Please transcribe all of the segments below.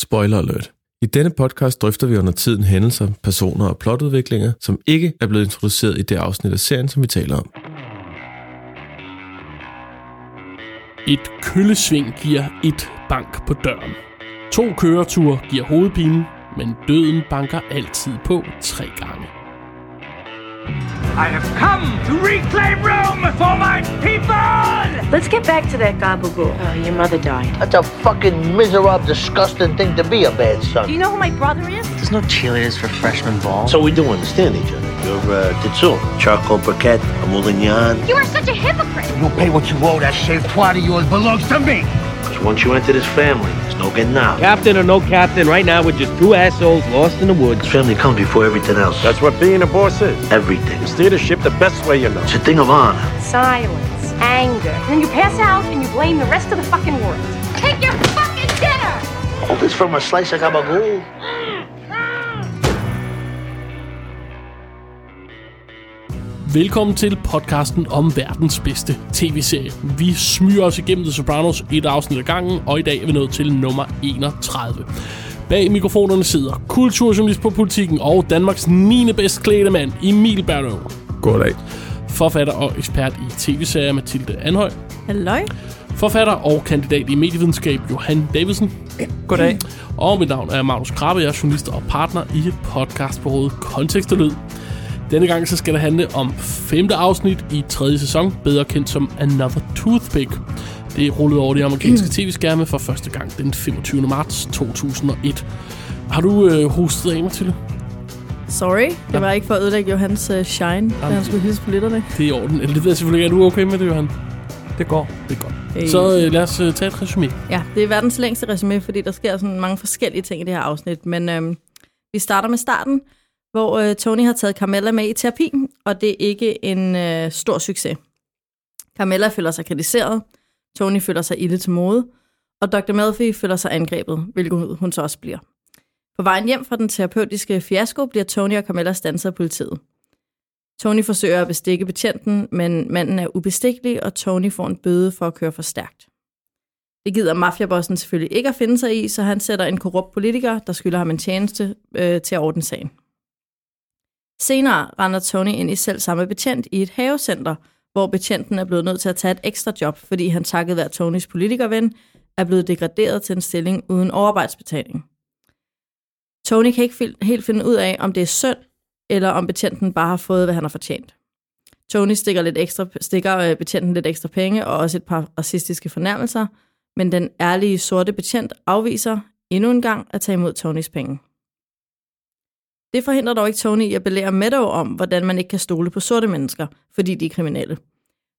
Spoiler alert. I denne podcast drøfter vi under tiden hændelser, personer og plotudviklinger, som ikke er blevet introduceret i det afsnit af serien, som vi taler om. Et køllesving giver et bank på døren. To køreture giver hovedpine, men døden banker altid på tre gange. I have come to reclaim Rome for my people! Let's get back to that gabagool. Oh, your mother died. That's a fucking miserable, disgusting thing to be a bad son. Do you know who my brother is? There's no cheerleaders for freshman ball. So we do understand each other. You're uh, Titsum, charcoal briquette, a moulignon. You are such a hypocrite. You pay what you owe. That shaved twat of yours belongs to me. Because once you enter this family, there's no getting out. Captain or no captain, right now we're just two assholes lost in the woods. This family comes before everything else. That's what being a boss is. everything. It's leadership the best way you know. It's a thing of honor. Silence, anger. And then you pass out and you blame the rest of the fucking world. Take your fucking dinner! All this from a slice of gabagool. Velkommen til podcasten om verdens bedste tv-serie. Vi smyger os igennem The Sopranos et afsnit ad gangen, og i dag er vi nået til nummer 31. Bag mikrofonerne sidder kulturjournalist på politikken og Danmarks 9. bedst klædte mand, Emil Berløv. Goddag. Forfatter og ekspert i tv-serier, Mathilde Anhøj. Halløj. Forfatter og kandidat i medievidenskab, Johan Davidsen. Goddag. Og mit navn er Magnus Krabbe, jeg er journalist og partner i podcastbureauet Kontekst og Lyd. Denne gang så skal det handle om femte afsnit i tredje sæson, bedre kendt som Another Toothpick. Det er rullet over de amerikanske tv-skærme for første gang den 25. marts 2001. Har du øh, hostet af, Mathilde? Sorry, det var ikke for at ødelægge Johans uh, shine, da han skulle hilse på lytterne. Det er i orden. Eller det ved jeg selvfølgelig ikke. Er du okay med det, Johan? Det går. Det godt. Hey. Så øh, lad os øh, tage et resume. Ja, det er verdens længste resume, fordi der sker sådan mange forskellige ting i det her afsnit. Men øhm, vi starter med starten, hvor øh, Tony har taget Carmella med i terapi, og det er ikke en øh, stor succes. Carmella føler sig kritiseret, Tony føler sig ilde til mode, og Dr. Melfi føler sig angrebet, hvilket hun så også bliver. På vejen hjem fra den terapeutiske fiasko bliver Tony og Carmella stanset af politiet. Tony forsøger at bestikke betjenten, men manden er ubestikkelig, og Tony får en bøde for at køre for stærkt. Det gider mafiabossen selvfølgelig ikke at finde sig i, så han sætter en korrupt politiker, der skylder ham en tjeneste, øh, til at ordne sagen. Senere render Tony ind i selv samme betjent i et havecenter, hvor betjenten er blevet nødt til at tage et ekstra job, fordi han takket være Tonys politikerven er blevet degraderet til en stilling uden overarbejdsbetaling. Tony kan ikke helt finde ud af, om det er synd, eller om betjenten bare har fået, hvad han har fortjent. Tony stikker, lidt ekstra, stikker øh, betjenten lidt ekstra penge og også et par racistiske fornærmelser, men den ærlige sorte betjent afviser endnu en gang at tage imod Tonys penge. Det forhindrer dog ikke Tony i at belære Meadow om, hvordan man ikke kan stole på sorte mennesker, fordi de er kriminelle.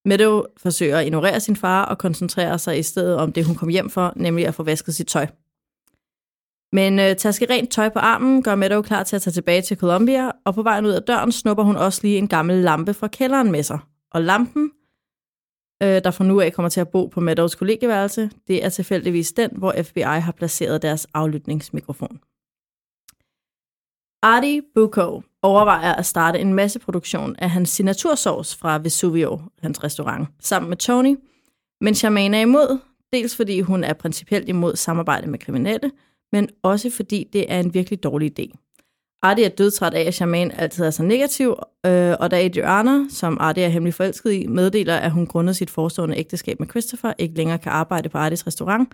Meadow forsøger at ignorere sin far og koncentrere sig i stedet om det, hun kom hjem for, nemlig at få vasket sit tøj. Men øh, taske rent tøj på armen gør Meadow klar til at tage tilbage til Columbia, og på vejen ud af døren snupper hun også lige en gammel lampe fra kælderen med sig. Og lampen, øh, der fra nu af kommer til at bo på Meadows kollegieværelse, det er tilfældigvis den, hvor FBI har placeret deres aflytningsmikrofon. Artie Bucco overvejer at starte en masseproduktion af hans signatursauce fra Vesuvio, hans restaurant, sammen med Tony, men Charmaine er imod, dels fordi hun er principielt imod samarbejde med kriminelle, men også fordi det er en virkelig dårlig idé. Artie er dødtræt af, at Charmaine altid er så negativ, øh, og da Adriana, som Artie er hemmelig forelsket i, meddeler, at hun grundet sit forestående ægteskab med Christopher ikke længere kan arbejde på Arties restaurant,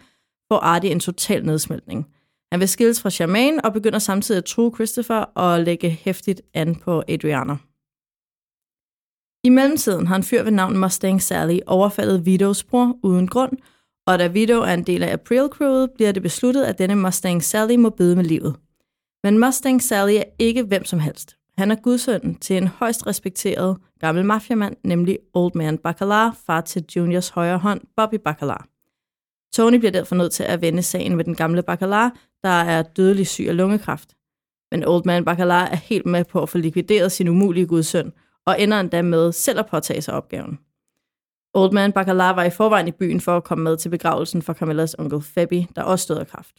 får Artie en total nedsmeltning. Han vil skilles fra Charmaine og begynder samtidig at true Christopher og lægge hæftigt an på Adriana. I mellemtiden har en fyr ved navn Mustang Sally overfaldet Vitos bror uden grund, og da Vito er en del af April Crewet, bliver det besluttet, at denne Mustang Sally må bede med livet. Men Mustang Sally er ikke hvem som helst. Han er gudsønnen til en højst respekteret gammel mafiamand, nemlig Old Man Bacalar, far til Juniors højre hånd, Bobby Bacalar. Tony bliver derfor nødt til at vende sagen med den gamle Bacalar, der er dødelig syg af lungekræft. Men Old Man Bacala er helt med på at få likvideret sin umulige gudsøn, og ender endda med selv at påtage sig opgaven. Old Man Bacala var i forvejen i byen for at komme med til begravelsen for Camillas onkel Febby, der også døde af kræft.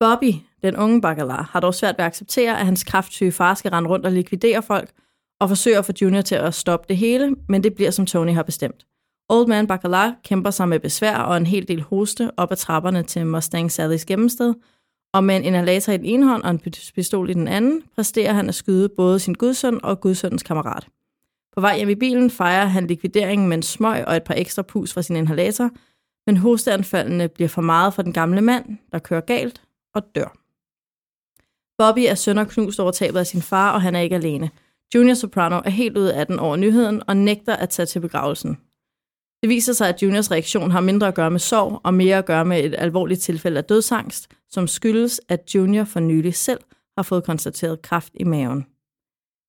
Bobby, den unge Bacala, har dog svært ved at acceptere, at hans kraftsyge far skal rende rundt og likvidere folk, og forsøger at få Junior til at stoppe det hele, men det bliver som Tony har bestemt. Old Man Bacala kæmper sig med besvær og en hel del hoste op ad trapperne til Mustang Sallys gemmested, og med en inhalator i den ene hånd og en pistol i den anden, præsterer han at skyde både sin gudsøn og gudsøndens kammerat. På vej hjem i bilen fejrer han likvideringen med en smøg og et par ekstra pus fra sin inhalator, men hosteanfaldene bliver for meget for den gamle mand, der kører galt og dør. Bobby er sønder knust over tabet af sin far, og han er ikke alene. Junior Soprano er helt ude af den over nyheden og nægter at tage til begravelsen. Det viser sig, at Juniors reaktion har mindre at gøre med sorg og mere at gøre med et alvorligt tilfælde af dødsangst, som skyldes, at Junior for nylig selv har fået konstateret kræft i maven.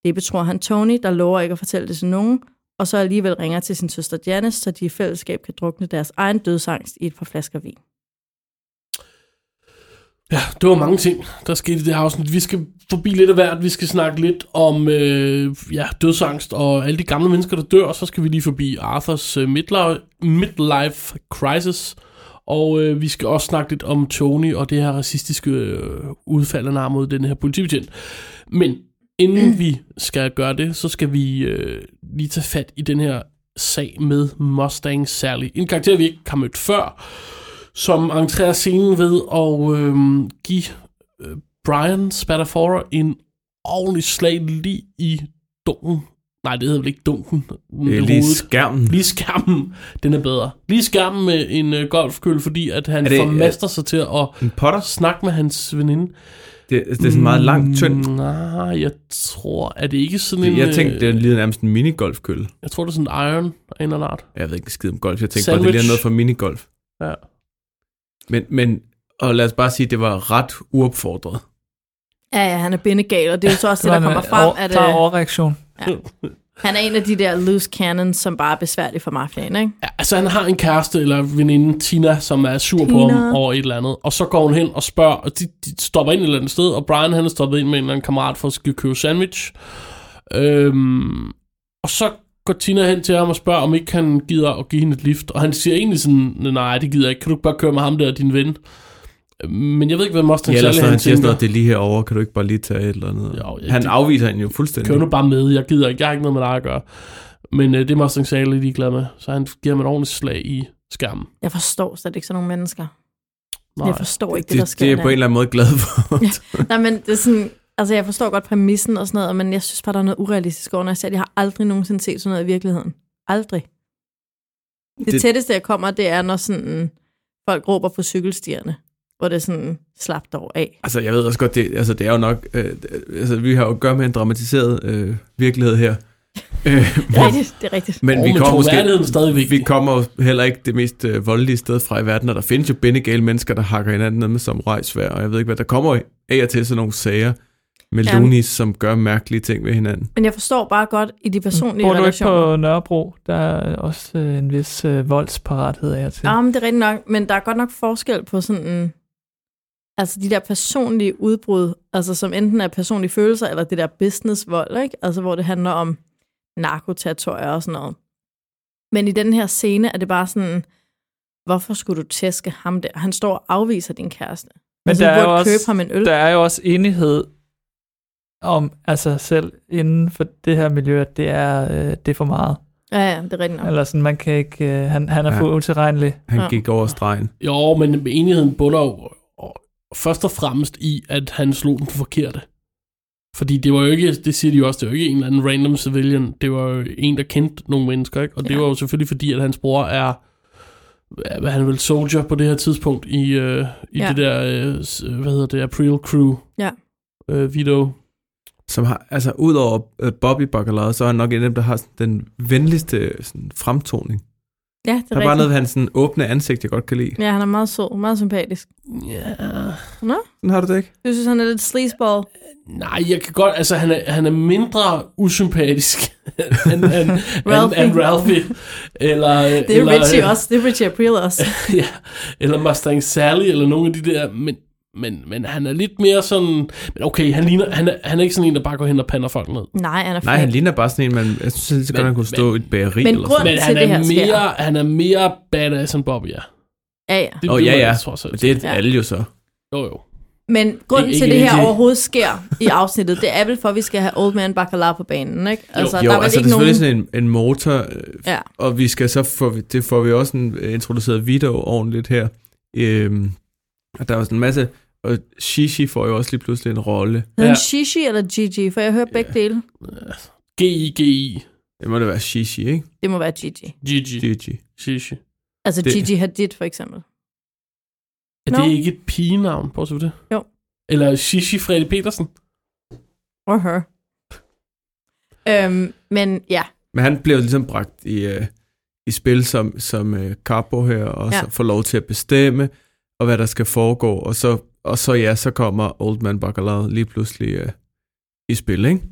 Det betror han Tony, der lover ikke at fortælle det til nogen, og så alligevel ringer til sin søster Janice, så de i fællesskab kan drukne deres egen dødsangst i et par flasker vin. Ja, det var mange ting, der skete i det her afsnit. Vi skal forbi lidt af hvert. Vi skal snakke lidt om øh, ja, dødsangst og alle de gamle mennesker, der dør. Og så skal vi lige forbi Arthurs øh, midlife, crisis. Og øh, vi skal også snakke lidt om Tony og det her racistiske øh, udfald af mod den her politibetjent. Men inden mm. vi skal gøre det, så skal vi øh, lige tage fat i den her sag med Mustang Sally. En karakter, vi ikke har mødt før som entrerer scenen ved at øh, give øh, Brian Spatafora en ordentlig slag lige i dunken. Nej, det hedder vel ikke dunken. Det er lige skærmen. Lige skærmen, den er bedre. Lige skærmen med en øh, golfkøl, fordi at han det, formaster sig til at en potter? snakke med hans veninde. Det, det er sådan meget langt, tynd. Mm, nej, jeg tror, er det ikke sådan en... Jeg tænkte, det er lige nærmest en minigolfkøl. Jeg tror, det er sådan en iron af en eller anden art. Jeg ved ikke skid om golf. Jeg tænkte Sandwich. bare, det er noget for minigolf. Ja. Men, men og lad os bare sige, at det var ret uopfordret. Ja, ja, han er bindegal, og det er jo så også det, der kommer frem. At, der er overreaktion. Ja. Han er en af de der loose cannons, som bare er besværlig for mafiaen, ikke? Ja, altså han har en kæreste eller veninde, Tina, som er sur Tina. på ham over et eller andet. Og så går hun hen og spørger, og de, de stopper ind et eller andet sted, og Brian han er stoppet ind med en eller anden kammerat for at skal købe sandwich. Øhm, og så går Tina hen til ham og spørger, om ikke han gider at give hende et lift. Og han siger egentlig sådan, nej, det gider jeg ikke. Kan du ikke bare køre med ham der, din ven? Men jeg ved ikke, hvad Mustang ja, Sally han, han siger sådan noget, det er lige herovre, kan du ikke bare lige tage et eller andet? Jo, ja, han det, afviser hende jo fuldstændig. Kør nu bare med, jeg gider ikke, jeg har ikke noget med dig at gøre. Men øh, det er Mustang Sally lige glad med, så han giver ham et ordentligt slag i skærmen. Jeg forstår slet ikke sådan nogle mennesker. Nej, jeg forstår ikke det, det der sker. Det er jeg på en eller anden måde glad for. ja, nej, men det er sådan, Altså, jeg forstår godt præmissen og sådan noget, men jeg synes bare, der er noget urealistisk over, når jeg siger, at jeg har aldrig nogensinde set sådan noget i virkeligheden. Aldrig. Det, det tætteste, jeg kommer, det er, når sådan, folk råber på cykelstierne, hvor det er sådan slapt over af. Altså, jeg ved også godt, det, altså, det er jo nok, øh, altså, vi har jo at gøre med en dramatiseret øh, virkelighed her. øh, det er rigtigt, det er rigtigt. Men, vi, kommer måske, stadig vi kommer heller ikke det mest øh, voldelige sted fra i verden, og der findes jo bindegale mennesker, der hakker hinanden med som rejsvær, og jeg ved ikke, hvad der kommer af og til sådan nogle sager med ja. Lunis, som gør mærkelige ting ved hinanden. Men jeg forstår bare godt i de personlige Bor du relationer. ikke på Nørrebro? Der er også øh, en vis øh, voldsparathed af til. Ja, men det er rigtigt nok. Men der er godt nok forskel på sådan en, altså de der personlige udbrud, altså som enten er personlige følelser, eller det der businessvold, ikke? Altså hvor det handler om narkotatorier og sådan noget. Men i den her scene er det bare sådan, hvorfor skulle du tæske ham der? Han står og afviser din kæreste. Men altså, der, er jo også, købe ham en øl. der er jo også enighed om altså selv inden for det her miljø, at det er, øh, det er for meget. Ja, ja, det er rigtigt nok. Eller sådan, man kan ikke, øh, han, han er ja. for utilregnelig. Han ja. gik over stregen. Jo, men enigheden bunder jo først og fremmest i, at han slog den forkerte. Fordi det var jo ikke, det siger de jo også, det var jo ikke en eller anden random civilian, det var jo en, der kendte nogle mennesker, ikke? Og ja. det var jo selvfølgelig fordi, at hans bror er, hvad han vil soldier på det her tidspunkt i, øh, i ja. det der, øh, hvad hedder det, April Crew. Ja. Øh, Vito som har, altså udover uh, Bobby Bacalao, så er han nok en af dem, der har sådan, den venligste sådan, fremtoning. Ja, det er Der er bare noget ved hans sådan, åbne ansigt, jeg godt kan lide. Ja, han er meget sød, meget sympatisk. Ja. Nå? Sådan har du det ikke? Du synes, han er lidt sleazeball? Nej, jeg kan godt, altså han er, han er mindre usympatisk end, end, Ralphie. end, end Ralphie. Eller, det er eller, Richie også, det er Richie April også. ja, eller Mustang Sally, eller nogle af de der, men men, men han er lidt mere sådan... Men okay, han, ligner, han, er, han er ikke sådan en, der bare går hen og pander folk ned. Nej, han er Nej, han ligner bare sådan en, man... Jeg synes, at han kunne stå i et bageri men eller sådan Men han er, mere, han er mere badass end Bobby er. Ja, ja. Åh, oh, ja, ja. Det, tror, så, det er ja. alle jo så. Jo, jo. Men grunden Ikke- til, ikke det her det. overhovedet sker i afsnittet, det er vel for, at vi skal have Old Man Bacala på banen, ikke? Altså, jo, der er altså ikke det er nogen... selvfølgelig sådan en, en motor, øh, Ja. og vi skal så få, det får vi også en, øh, introduceret video ordentligt her. Øhm, og der er også en masse, og Shishi får jo også lige pludselig en rolle. Hedder Ja. Shishi eller Gigi? For jeg hører begge dele. G-I-G-I. Det må det være Shishi, ikke? Det må være Gigi. Gigi. Gigi. Shishi. Altså Det- Gigi Hadid for eksempel. Er Nå. det ikke et pigenavn, bortset fra det? Jo. Eller Shishi Freddy Petersen? Or her. Øhm, men ja, Men han bliver jo ligesom bragt i, øh, i spil som, som øh, Capo her, og Ja. så får lov til at bestemme, og hvad der skal foregå. Og så, og så ja, så kommer Old Man Bacalao lige pludselig øh, i spil, ikke?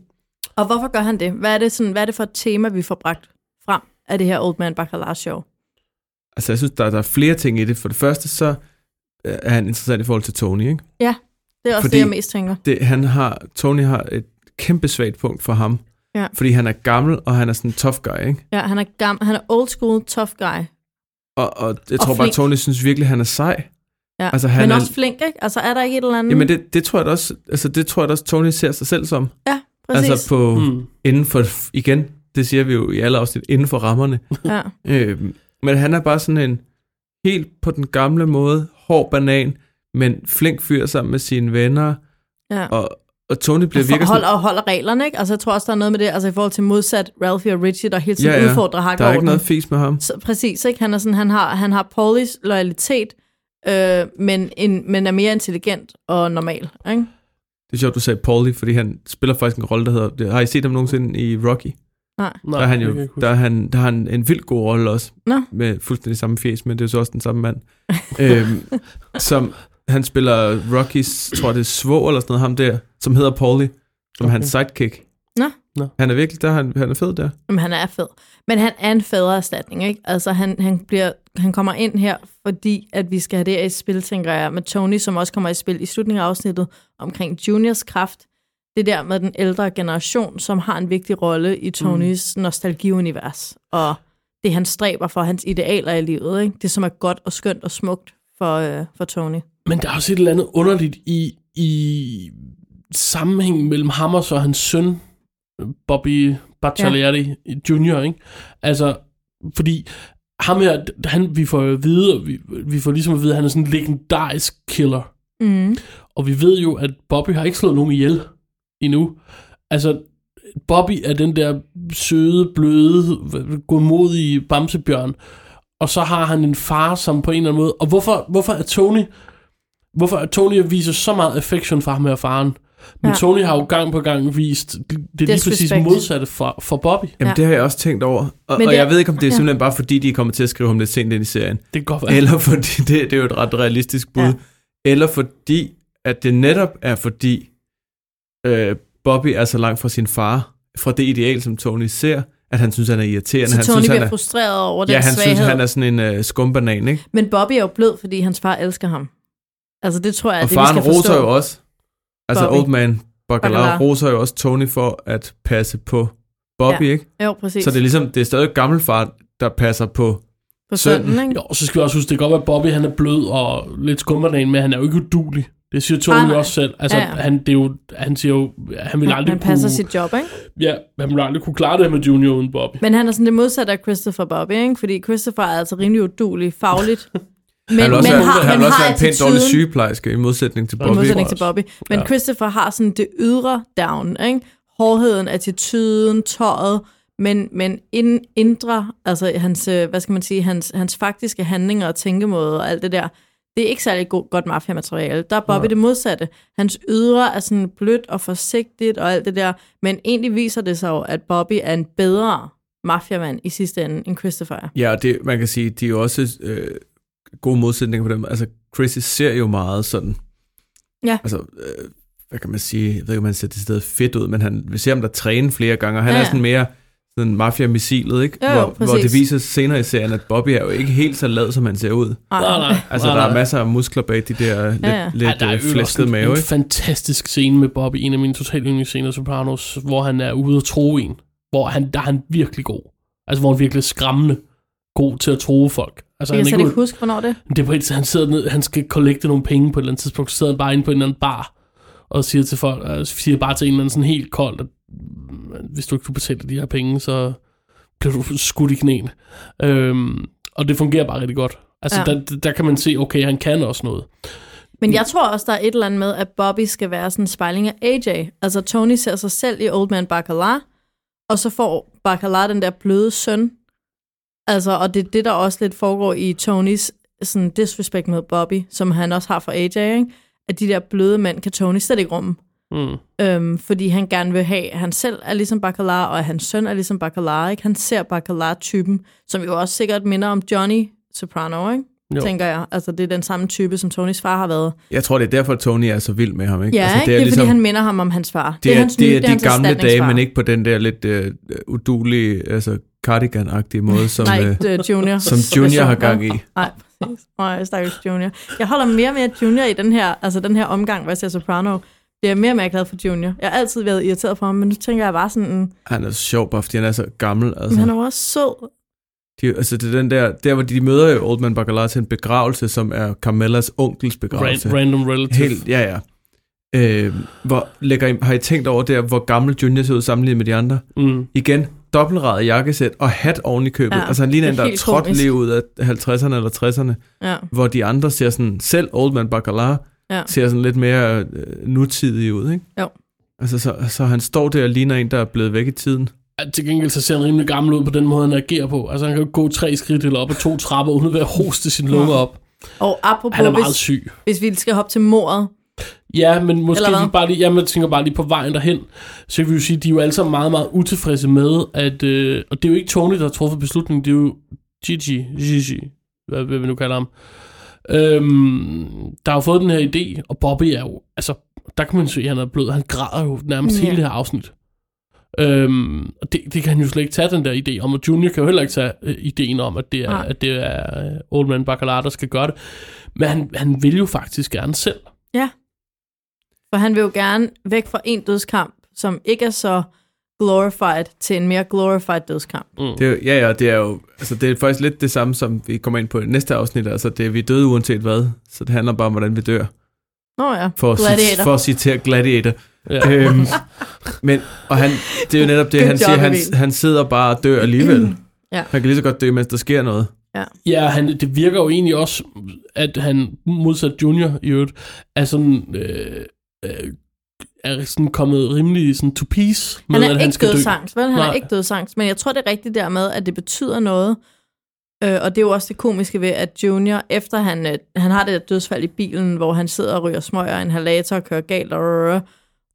og hvorfor gør han det? Hvad er det, sådan, hvad er det for et tema, vi får bragt frem af det her Old Man Bacala show? Altså, jeg synes, der, der er flere ting i det. For det første, så øh, er han interessant i forhold til Tony, ikke? Det er også Fordi- det, jeg mest tænker. Det, han har, Tony har et kæmpe svagt punkt for ham. Ja. Fordi han er gammel, og han er sådan en tough guy, ikke? Ja, han er, gam, han er old school, tough guy. Og, og jeg Og tror bare, flink. Tony synes virkelig, han er sej. Ja. Altså, han men er- også flink, ikke? Altså, er der ikke et eller andet? Jamen, det, det tror jeg da også, altså, det tror jeg da også, Tony ser sig selv som. ja, præcis. Altså på, Mm. inden for, igen, det siger vi jo i alle afsnit, inden for rammerne. ja. Øhm, men han er bare sådan en helt på den gamle måde, hård banan, men flink fyr sammen med sine venner. ja. Og, og Tony bliver virkelig holder, sådan, og holder reglerne, ikke? Altså, jeg tror også, der er noget med det, altså i forhold til modsat Ralphie og Richie, der hele tiden Ja, ja. udfordrer Harker der er ikke noget fis med ham. Så, præcis, ikke? Han, er sådan, han har, han har Paulys loyalitet, øh, men, en, men er mere intelligent og normal, ikke? Det er sjovt, du sagde Paulie, fordi han spiller faktisk en rolle, der hedder... Har I set ham nogensinde i Rocky? Nej. Nej, der er han jo der er han, der har han en vild god rolle også, Nå. med fuldstændig samme fjes, men det er jo så også den samme mand. øhm, som han spiller Rockys, tror jeg det er Svå eller sådan noget, ham der, som hedder Paulie, som okay. hans sidekick. Nå. Nå. Han er virkelig der, han, han er fed der. Jamen, han er fed. Men han er en fadererstatning, ikke? Altså, han, han, bliver, han kommer ind her, fordi at vi skal have det her i spil, tænker jeg, med Tony, som også kommer i spil i slutningen af afsnittet, omkring Juniors kraft. Det der med den ældre generation, som har en vigtig rolle i Tonys mm. nostalgiunivers. Og det, han stræber for, hans idealer i livet, ikke? Det, som er godt og skønt og smukt for, øh, for Tony. Men der er også et eller andet underligt i, i sammenhængen mellem ham og så hans søn, Bobby Baccialieri ja. Jr., ikke? Altså, fordi ham her, han, vi får at vide, vi, vi får ligesom at vide, at han er sådan en legendarisk killer. Mm. Og vi ved jo, at Bobby har ikke slået nogen ihjel endnu. Altså, Bobby er den der søde, bløde, godmodige bamsebjørn. Og så har han en far, som på en eller anden måde... Og hvorfor, hvorfor er Tony... Hvorfor er Tony viser så meget affection for ham her faren? Men Ja. ja. Tony har jo gang på gang vist det er lige præcis modsatte for, for Bobby. Jamen, Ja. ja. det har jeg også tænkt over. Og, Men og det- jeg ved ikke, om det er ja. simpelthen bare fordi, de kommer til at skrive ham lidt sent ind i serien. Det kan godt være. Eller fordi, det, det er jo et ret realistisk bud. Ja. Ja. Eller fordi, at det netop er fordi, øh, Bobby er så langt fra sin far, fra det ideal, som Tony ser, at han synes, han er irriterende. Så han Tony synes, han bliver er, frustreret over den Ja, han svaghed. synes, han er sådan en øh, skumbanan, ikke? Men Bobby er jo blød, fordi hans far elsker ham. Altså, det tror jeg, er Og det, vi faren skal forstå. roser jo også, altså Bobby. Old Man Bacalao roser jo også Tony for at passe på Bobby, Ja. ikke? Jo, præcis. Så det er ligesom, det er stadig gammelfar, der passer på på sønnen. sønnen, ikke? Jo, og så skal vi også huske, det kan godt være, at Bobby han er blød og lidt skummerdagen, men han er jo ikke udulig. Det siger Tony nej. også selv. Altså, Ja, ja. Han, det er jo, han siger jo, han vil Han, aldrig han passer kunne, sit job, ikke? Ja, han vil aldrig kunne klare det med Junior uden Bobby. Men han er sådan det modsatte af Christopher Bobby, ikke? Fordi Christopher er altså rimelig udulig fagligt. Men, han vil også, men har, han vil også har være en pænt dårlig sygeplejerske, i modsætning til I I Bobby. modsætning til Bobby. Men Ja. Christopher har sådan det ydre down, ikke? Hårdheden, attituden, tøjet, men, men ind, indre, altså hans, øh, hvad skal man sige, hans, hans faktiske handlinger og tænkemåde og alt det der, det er ikke særlig god, godt mafia-materiale. Der er Bobby Nej. det modsatte. Hans ydre er sådan blødt og forsigtigt og alt det der, men egentlig viser det sig jo, at Bobby er en bedre mafiamand i sidste ende, end Christopher er. Ja, det, man kan sige, de er jo også øh, gode modsætninger på dem. Altså, Chrissy ser jo meget sådan... Ja. Altså, øh, hvad kan man sige? Jeg ved ikke, om han ser det sted fedt ud, men han, vi ser ham der træne flere gange, og han Ja, ja, er sådan mere sådan mafia-missilet, ikke? Jo, jo, hvor, hvor det viser senere i serien, at Bobby er jo ikke helt så lad, som han ser ud. Ej, Nej, nej. Altså, der er masser af muskler bag de der lidt, ja. lidt Ja, der er øh, flæskede en, mave, en ikke? fantastisk scene med Bobby, en af mine totalt yndlingsscener, Sopranos, hvor han er ude at tro en. Hvor han, der er han virkelig god. Altså, hvor han virkelig er skræmmende god til at tro folk. Altså, jeg kan slet ikke huske, hvornår det Det er på et, han sidder ned, han skal kollekte nogle penge på et eller andet tidspunkt, så sidder han bare inde på en eller anden bar, og siger til folk, og siger bare til en eller anden sådan helt koldt, at mm, hvis du ikke betaler de her penge, så bliver du skudt i knæen. Øhm, og det fungerer bare rigtig godt. Altså, ja. der, der kan man se, okay, han kan også noget. Men jeg tror også, der er et eller andet med, at Bobby skal være sådan en spejling af AJ. Altså, Tony ser sig selv i Old Man Bacala, og så får Bacala den der bløde søn. Altså, og det er det, der også lidt foregår i Tonys sådan disrespect med Bobby, som han også har for AJ, ikke? At de der bløde mænd kan Tony slet ikke rumme. Mm. Øhm, fordi han gerne vil have, at han selv er ligesom Bacala, og at hans søn er ligesom Bacala, ikke? Han ser Bacala-typen, som jo også sikkert minder om Johnny Soprano, ikke? Jo. tænker jeg. Altså, det er den samme type, som Tonys far har været. Jeg tror, det er derfor, Tony er så vild med ham, ikke? Ja, altså, det er, det er ligesom, fordi han minder ham om hans far. Det, det er, hans det er, nye, de gamle dage, men ikke på den der lidt uh, udulige, altså cardigan-agtige måde, som, Nej, uh, junior. som Junior har gang i. Nej, præcis. Nej, stakkels Junior. Jeg holder mere med Junior i den her, altså den her omgang, hvor jeg ser Soprano. Det er mere og mere glad for Junior. Jeg har altid været irriteret for ham, men nu tænker jeg bare sådan... Mm, han er så sjov, bare fordi han er så gammel. Altså. Men han er jo også sød. De, altså det er den der, der hvor de møder jo Old Man Bacala til en begravelse, som er Carmellas onkels begravelse. Ran, random relative. Helt, ja, ja. Øh, hvor lægger I, har I tænkt over der, hvor gammel Junior ser ud sammenlignet med de andre? Mm. Igen, dobbeltradet jakkesæt og hat oven i købet. Ja, altså han ligner en, der er trådt lige ud af 50'erne eller 60'erne. Ja. Hvor de andre ser sådan, selv Old Man Bacala ja. ser sådan lidt mere øh, nutidig ud, ikke? Jo. Altså så, så han står der og ligner en, der er blevet væk i tiden til gengæld så ser han rimelig gammel ud på den måde, han agerer på. Altså han kan jo gå tre skridt eller op ad to trapper, uden at være hoste sin lunger op. Og apropos, han er meget hvis, syg. hvis vi skal hoppe til mordet. Ja, men måske vi bare lige, ja, man tænker bare lige på vejen derhen, så vil vi jo sige, at de er jo alle sammen meget, meget utilfredse med, at, øh, og det er jo ikke Tony, der har truffet beslutningen, det er jo Gigi, Gigi, hvad, hvad vi nu kalder ham, øhm, der har jo fået den her idé, og Bobby er jo, altså, der kan man se, at han er blød, han græder jo nærmest ja. hele det her afsnit. Øhm, og det, det kan han jo slet ikke tage, den der idé om, og Junior kan jo heller ikke tage uh, ideen om, at det er, at det er uh, Old Man Baccarat, der skal gøre det. Men han, han vil jo faktisk gerne selv. Ja. For han vil jo gerne væk fra en dødskamp, som ikke er så glorified, til en mere glorified dødskamp. Mm. Det er, ja, ja, det er jo altså det er faktisk lidt det samme, som vi kommer ind på i næste afsnit. Altså, det er, vi døde uanset hvad, så det handler bare om, hvordan vi dør. Nå ja, for at, for at citere Gladiator. Ja. Øhm, men, og han, det er jo netop det, han siger, han, han sidder bare og dør alligevel. ja. Han kan lige så godt dø, mens der sker noget. Ja, ja han, det virker jo egentlig også, at han modsat Junior i øvrigt, er sådan... Øh, øh, er sådan kommet rimelig sådan to peace med, han er at han skal dø. Vel? Han Nej. er ikke dødsangst, men jeg tror, det er rigtigt der med, at det betyder noget. Øh, og det er jo også det komiske ved, at Junior, efter han, øh, han har det der dødsfald i bilen, hvor han sidder og ryger smøger en halator og kører galt, og,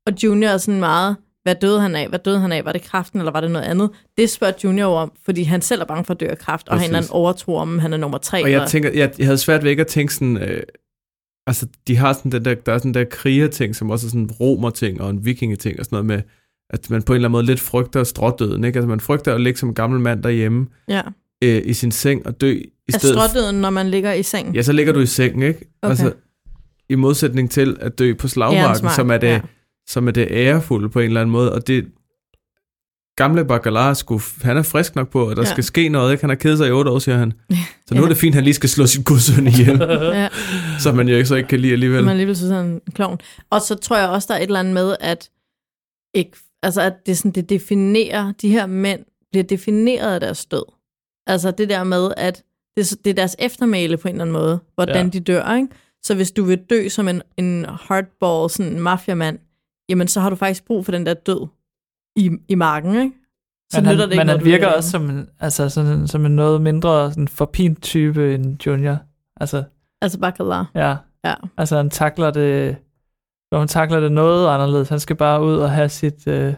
og Junior er sådan meget, hvad døde han af? Hvad døde han af? Var det kraften, eller var det noget andet? Det spørger Junior om, fordi han selv er bange for at dø af kraft, og han er en overtro om, han er nummer tre. Og jeg, tænker, jeg, jeg havde svært ved ikke at tænke sådan... Øh, altså, de har sådan den der, der er sådan der krigerting, som også er sådan en romerting og en vikingeting og sådan noget med, at man på en eller anden måde lidt frygter strådøden, ikke? Altså, man frygter at ligge som en gammel mand derhjemme. Ja øh, i sin seng og dø i er stedet... Er strådøden, når man ligger i sengen? Ja, så ligger du i sengen, ikke? Okay. Altså, i modsætning til at dø på slagmarken, som er, det, ja. som er det ærefulde på en eller anden måde. Og det gamle Baccalar, skulle, han er frisk nok på, at der ja. skal ske noget. Ikke? Han har kedet sig i otte år, siger han. Så nu ja. er det fint, at han lige skal slå sin gudsøn ihjel. ja. Så man jo ikke, så ikke kan lide alligevel. Man alligevel synes, han er en klovn. Og så tror jeg også, der er et eller andet med, at, ikke, altså, at det, sådan, det definerer, de her mænd bliver defineret af deres død. Altså det der med, at det, det er deres eftermæle på en eller anden måde, hvordan ja. de dør, ikke? Så hvis du vil dø som en, en hardball, sådan en mafiamand, jamen så har du faktisk brug for den der død i, i marken, ikke? Så men han, det ikke men han virker også som en, altså, sådan, som en noget mindre sådan forpint type end Junior. Altså, altså Baccarat. Ja. ja. Altså han takler det, når han takler det noget anderledes. Han skal bare ud og have sit, øh,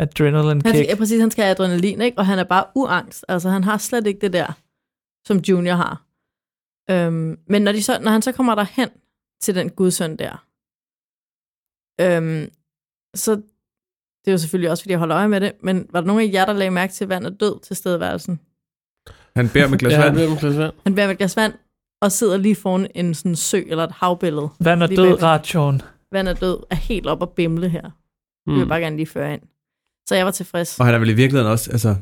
Adrenaline kick. Han skal, ja, præcis, han skal have adrenalin, ikke? Og han er bare uangst. Altså, han har slet ikke det der, som Junior har. Øhm, men når, de så, når han så kommer der hen til den gudsøn der, øhm, så det er jo selvfølgelig også, fordi jeg holder øje med det, men var der nogen af jer, der lagde mærke til, at vand er død til stedværelsen? Han bærer med glas vand. ja, han bærer med glas vand. Han bærer med glas vand, og sidder lige foran en sådan sø eller et havbillede. Vand er død, Rajon. Vand er død, er helt op og bimle her. Mm. Det vil jeg bare gerne lige føre ind. Så jeg var tilfreds. Og han er vel i virkeligheden også, altså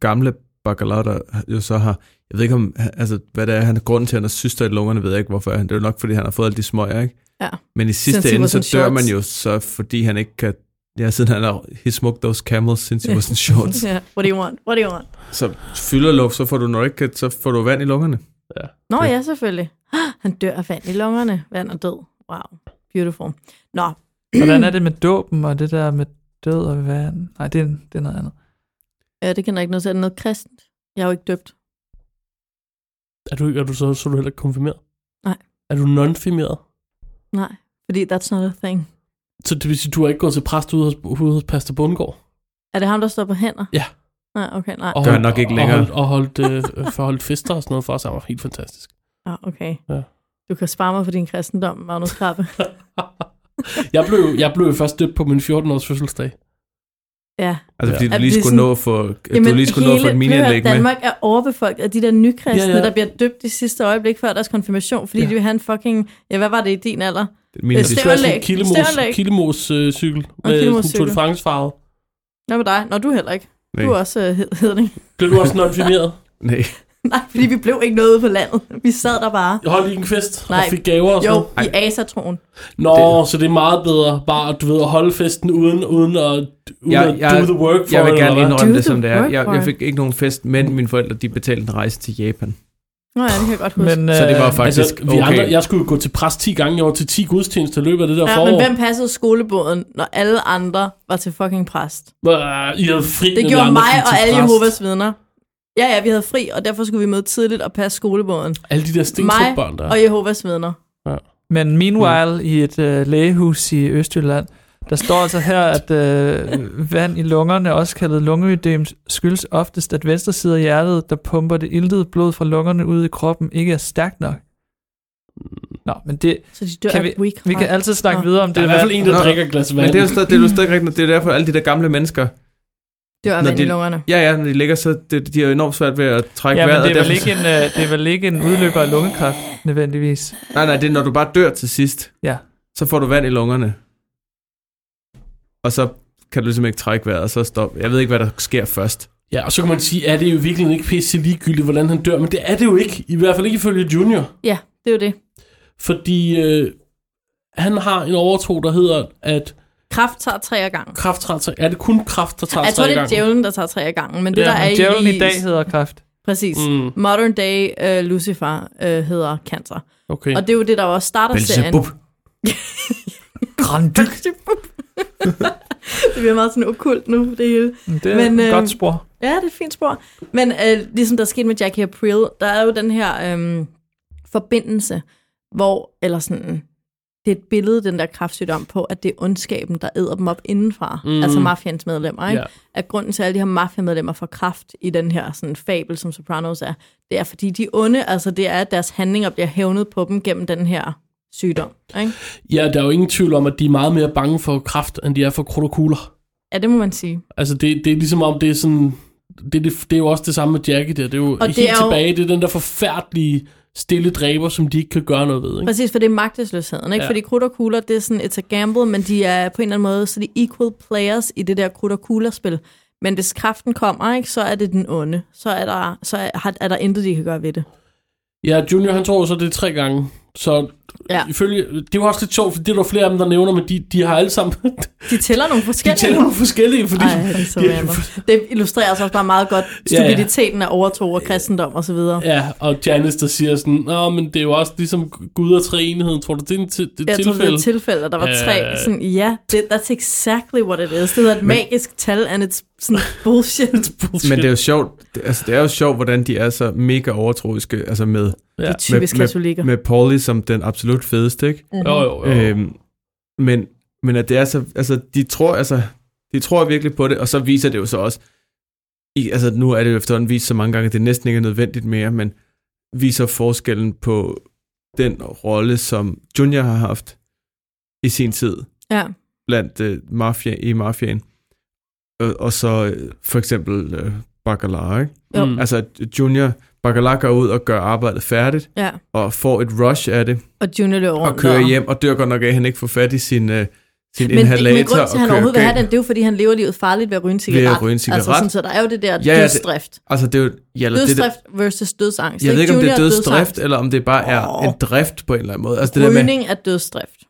gamle Bacalao, der jo så har, jeg ved ikke om, altså hvad det er, han er grunden til, at han har syster i lungerne, ved jeg ikke hvorfor. Det er jo nok, fordi han har fået alle de smøger, ikke? Ja. Men i sidste ende, så dør shorts. man jo så, fordi han ikke kan, ja, siden han har, he smoked those camels since he was in shorts. Ja, what do you want? What do you want? Så fylder luft, så får du nok ikke, så får du vand i lungerne. Nå ja, selvfølgelig. Han dør af vand i lungerne. Vand er død. Wow. Beautiful. Nå. Hvordan er det med dåben og det der med død og vand? Nej, det er, det er noget andet. Ja, det kender jeg ikke noget til. Er noget kristent? Jeg er jo ikke døbt. Er du, er du så, så er du heller ikke konfirmeret? Nej. Er du non-firmeret? Nej, fordi that's not a thing. Så det vil sige, du har ikke gået til præst ude hos, ude hos Pastor Bundgaard? Er det ham, der står på hænder? Ja. Nej, okay, nej. Og Gør han nok ikke længere. Og holdt, og holdt, øh, forholdt fester og sådan noget for os. Han var helt fantastisk. Ja, okay. Ja. Du kan spare mig for din kristendom, Magnus Krabbe. Jeg blev, jeg blev først døbt på min 14-års fødselsdag. ja. Altså fordi Ja. du Er lige skulle sådan- nå at få, du lige skulle nå at få et mini-anlæg med. Danmark er overbefolket af de der nykristne, Ja, ja, der bliver døbt i sidste øjeblik før deres konfirmation, fordi ja. de vil have en fucking... Ja, hvad var det i din alder? Mini- Øh, Det skulle være sådan en Stævnlæg. Killemos øh, cykel. Med Killemos sådan Tour de. France farve. Hvad med dig? Nå, du heller ikke. Nej. Du er også uh, hed- hedning. Blev du også non-firmeret? Nej. Nej, fordi vi blev ikke noget på landet. Vi sad der bare. Jeg holdt ikke en fest Nej. og fik gaver og sådan Jo, noget. i asatroen. Nå, det. så det er meget bedre bare, du ved, at holde festen uden, uden at, uden Jeg, at jeg, do the work for jeg vil gerne indrømme Do det, som det er. Jeg, jeg fik ikke nogen fest, men mine forældre de betalte en rejse til Japan. Nå ja, det kan jeg godt huske. Men, Så det var øh, faktisk Altså, vi okay. andre, jeg skulle gå til præst 10 gange. Jeg var til 10 gudstjenester i løbet af det der ja, forår. men hvem passede skolebåden, når alle andre var til fucking præst? Øh, I havde fri, Det gjorde andre mig og alle præst. Jehovas vidner. Ja, ja, vi havde fri, og derfor skulle vi møde tidligt og passe skolebåden. Alle de der stentrupbørn der. og Jehovas vidner. Men meanwhile, mm. i et øh, lægehus i Østjylland, der står altså her, at øh, vand i lungerne, også kaldet lungeødem, skyldes oftest, at venstre side af hjertet, der pumper det iltede blod fra lungerne ud i kroppen, ikke er stærkt nok. Nå, men det, Så de dør kan vi, weak vi kan altid snakke Nå. videre om Der det. er i hvert fald en, der Nå, drikker glas vand. Men det er jo stadig, det er jo stadig rigtigt. Det er derfor, alle de der gamle mennesker, Dør Når vand i de- lungerne. ja ja, når de ligger, så det, de er jo enormt svært ved at trække Ja, men vejret. det er, vel ikke en, øh, det er vel ikke en udløber af lungekræft, nødvendigvis. Nej, nej, det er når du bare dør til sidst, Ja. så får du vand i lungerne. Og så kan du ligesom ikke trække vejret, og så stop. Jeg ved ikke, hvad der sker først. Ja, og så kan man sige, at det er jo virkelig ikke pisse ligegyldigt, hvordan han dør. Men det er det jo ikke. I hvert fald ikke ifølge Junior. Ja, det er jo det. Fordi øh, han har en overtro, der hedder, at Kraft tager tre af gangen. kraft tager tre- Er det kun kraft, der tager Jeg tror, tre det er djævlen, der tager tre af gangen. Men det, Ja, der er djævlen i... i dag hedder kræft. Præcis. Mm, Modern day uh, Lucifer uh, hedder cancer. okay. Og det er jo det, der også starter serien. Belzebub. Granddyk. det bliver meget sådan okult nu, det hele. Det er Men, et øh, godt spor. Ja, det er et fint spor. Men øh, ligesom der skete med Jackie April, der er jo den her øh, forbindelse, hvor, eller sådan, det er et billede, den der kraftsygdom på, at det er ondskaben, der æder dem op indenfra. Mm. Altså mafians medlemmer, ikke? Ja. At grunden til, at alle de her mafiamedlemmer får kraft i den her sådan, fabel, som Sopranos er, det er, fordi de er onde, altså det er, at deres handlinger bliver hævnet på dem gennem den her sygdom. Ikke? Ja, der er jo ingen tvivl om, at de er meget mere bange for kraft, end de er for krudderkugler. Ja, det må man sige. Altså, det, det er ligesom om, det er sådan... Det, det, det er jo også det samme med Jackie der. Det er jo Og helt det er jo- tilbage. Det er den der forfærdelige stille dræber, som de ikke kan gøre noget ved. Ikke? Præcis, for det er magtesløsheden, ikke? Ja. Fordi krudt og kugler, det er sådan, it's a gamble, men de er på en eller anden måde, så de er equal players i det der krudt og kugler-spil. Men hvis kraften kommer, ikke, så er det den onde. Så er der, så er, er der intet, de kan gøre ved det. Ja, Junior, han tror jo så, det er tre gange. Så Ja. ifølge, det er jo også lidt sjovt, for det er der flere af dem, der nævner, men de, de har alle sammen, De tæller nogle de forskellige. tæller nogle forskellige, fordi... Ej, det, er så de- random. det illustrerer altså også bare meget godt Ja, ja. stupiditeten af overtro og kristendom og så videre. Ja, og Janice, der siger sådan, Nå, men det er jo også ligesom Gud og treenigheden. Tror du, det er en til, det er Jeg tror, det er tilfælde? et tilfælde, der var tre. Øh. Sådan, ja, det, that's exactly what it is. Det hedder et magisk tal, and it's sådan bullshit. Bullshit. Men det er jo sjovt, det, altså det er jo sjovt, hvordan de er så mega overtroiske, altså med, ja. Det typisk med, katolikker. med Paulie som den absolut fedeste, ikke? Mhm. Jo, jo, jo. Øhm, men, men at det er så, altså de tror, altså, de tror virkelig på det, og så viser det jo så også, i, altså nu er det jo efterhånden vist så mange gange, at det næsten ikke er nødvendigt mere, men viser forskellen på den rolle, som Junior har haft i sin tid Ja. blandt øh, mafia, i mafiaen, og, og så øh, for eksempel øh, Bacala, ikke? Jo. Mm. Altså Junior, Bacala går ud og gør arbejdet færdigt, ja. og får et rush af det, Og Junior løber rundt og kører og- hjem, og dør godt nok af, at han ikke får fat i sin, øh, sin Men, det, men inhalator grund til, at han overhovedet vil have den, det er jo, fordi han lever livet farligt ved at ryge en cigaret. Ved at ryge en cigaret. Altså, sådan, så der er jo det der Ja, ja, det- dødsdrift. Altså, det er jo... Ja, eller det, det, Dødsdrift versus dødsangst. jeg ved ikke, om det er Junior dødsdrift, eller om det bare er en drift på en eller anden måde. Altså, det der med, Rygning er dødsdrift.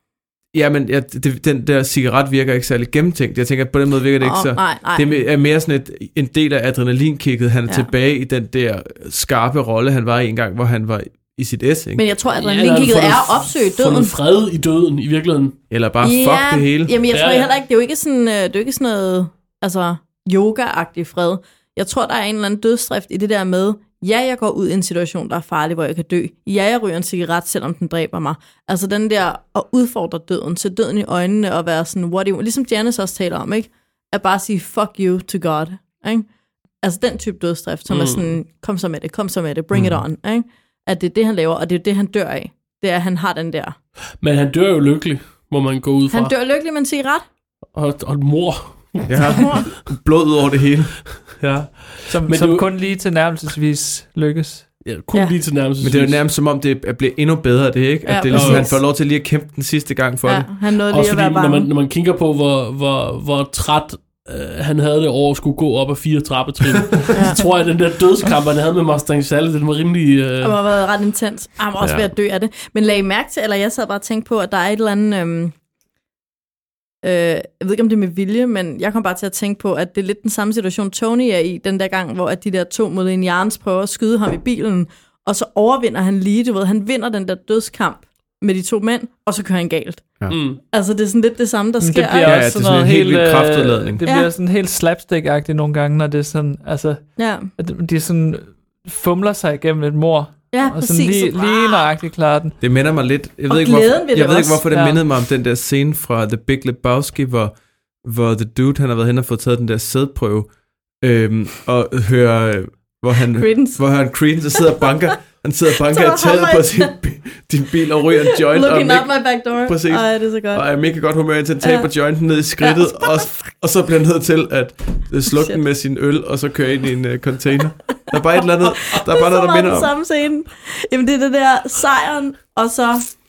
Ja, men ja, det, den der cigaret virker ikke særlig gennemtænkt. Jeg tænker, at på den måde virker det ikke Åh, så... nej, nej. Det er mere sådan et, en del af adrenalinkicket. Han er Ja. ja. tilbage i den der skarpe rolle, han var i en gang, hvor han var i sit S, ikke? Men jeg tror, at Ja, adrenalinkigget eller er at opsøge døden. Fundet fred i døden, i virkeligheden. Eller bare fuck det hele. Jamen, jeg Ja, tror ja. heller ikke, det er jo ikke sådan, øh, det er jo ikke sådan noget, altså, yoga-agtig fred. Jeg tror, der er en eller anden dødsdrift i det der med, ja, jeg går ud i en situation, der er farlig, hvor jeg kan dø. Ja, jeg ryger en cigaret, selvom den dræber mig. Altså den der at udfordre døden, se døden i øjnene og være sådan, what do you, ligesom Janice også taler om, ikke? At bare sige, fuck you to God, ikke? Altså den type dødsdrift, som mm. er sådan, kom så med det, kom så med det, bring mm. it on, ikke? At det er det, han laver, og det er det, han dør af. Det er, at han har den der. Men han dør jo lykkelig, må man gå ud fra. Han dør lykkelig med en cigaret. Og, og mor. Ja, blod ud over det hele. Ja. Som, Men som du- kun lige tilnærmelsesvis lykkes. ja kun Ja. ja. lige til nærmest. Men det er jo nærmest som om, det er blevet endnu bedre, det ikke? At Ja, det er ligesom, han får lov til lige at kæmpe den sidste gang for Ja, det. han nåede lige Også at fordi, være når bange. man, når man kigger på, hvor, hvor, hvor træt øh, han havde det over at skulle gå op ad fire trappetrin, så tror jeg, at den der dødskamp, han havde med Mustang Sally, den var rimelig... Øh, Det har været ret intens. Jeg var også Ja. ved at dø af det. Men lag I mærke til, eller jeg sad bare og tænkte på, at der er et eller andet... Øhm, øh, jeg ved ikke, om det er med vilje, men jeg kom bare til at tænke på, at det er lidt den samme situation, Tony er i den der gang, hvor at de der to mod en Jarns prøver at skyde ham i bilen, og så overvinder han lige, du ved, han vinder den der dødskamp med de to mænd, og så kører han galt. mm. Altså, det er sådan lidt det samme, der Men sker. det bliver Ja, ja, også det er sådan sådan noget en helt helt... øh, kraftudladning. Det Ja. bliver sådan helt slapstick-agtigt nogle gange, når det er sådan... Altså, Ja, at de sådan fumler sig igennem et mor, ja og præcis. sådan lige, Så- lige nøjagtigt klarer den. Det minder mig lidt... Jeg Og ved, ikke, glæden hvorfor, jeg ved ikke, hvorfor det Ja. mindede mig om den der scene fra The Big Lebowski, hvor, hvor The Dude, han har været hen og fået taget den der sædprøve, øhm, og hører, hvor han, Credence. hvor han Credence sidder og banker, han sidder og banker Så i taget på sin, din bil og ryger en joint, og, Looking er out my back door. Præcis. Ej, det er så godt. og er mega godt humør, indtil han taber Ja. jointen ned i skridtet, Ja. og, og så bliver han nødt til at øh, slukke Shit. den med sin øl, og så køre ind i en uh, container. Der er bare et eller andet, der er bare det er noget, så der meget minder den om. samme scene. Jamen, det er det der sejren, og så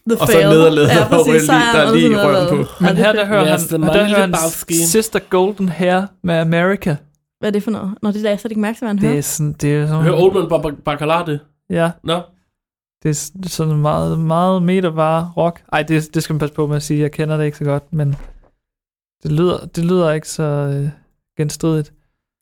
the Og så fail. nederlaget, Ja, præcis, lige- sejren, der er og så lige røven på. Men det er her der hører Yes, han, der hører han Sister Golden Hair med America. Hvad er det for noget? Nå, det er jeg slet ikke mærke hvad han Det hører. er sådan, det er sådan, Hør Oldman det. Ja, Nå, det er sådan meget, meget metervare rock. Ej, det, det skal man passe på med at sige, jeg kender det ikke så godt, men det lyder, det lyder ikke så øh, genstridigt.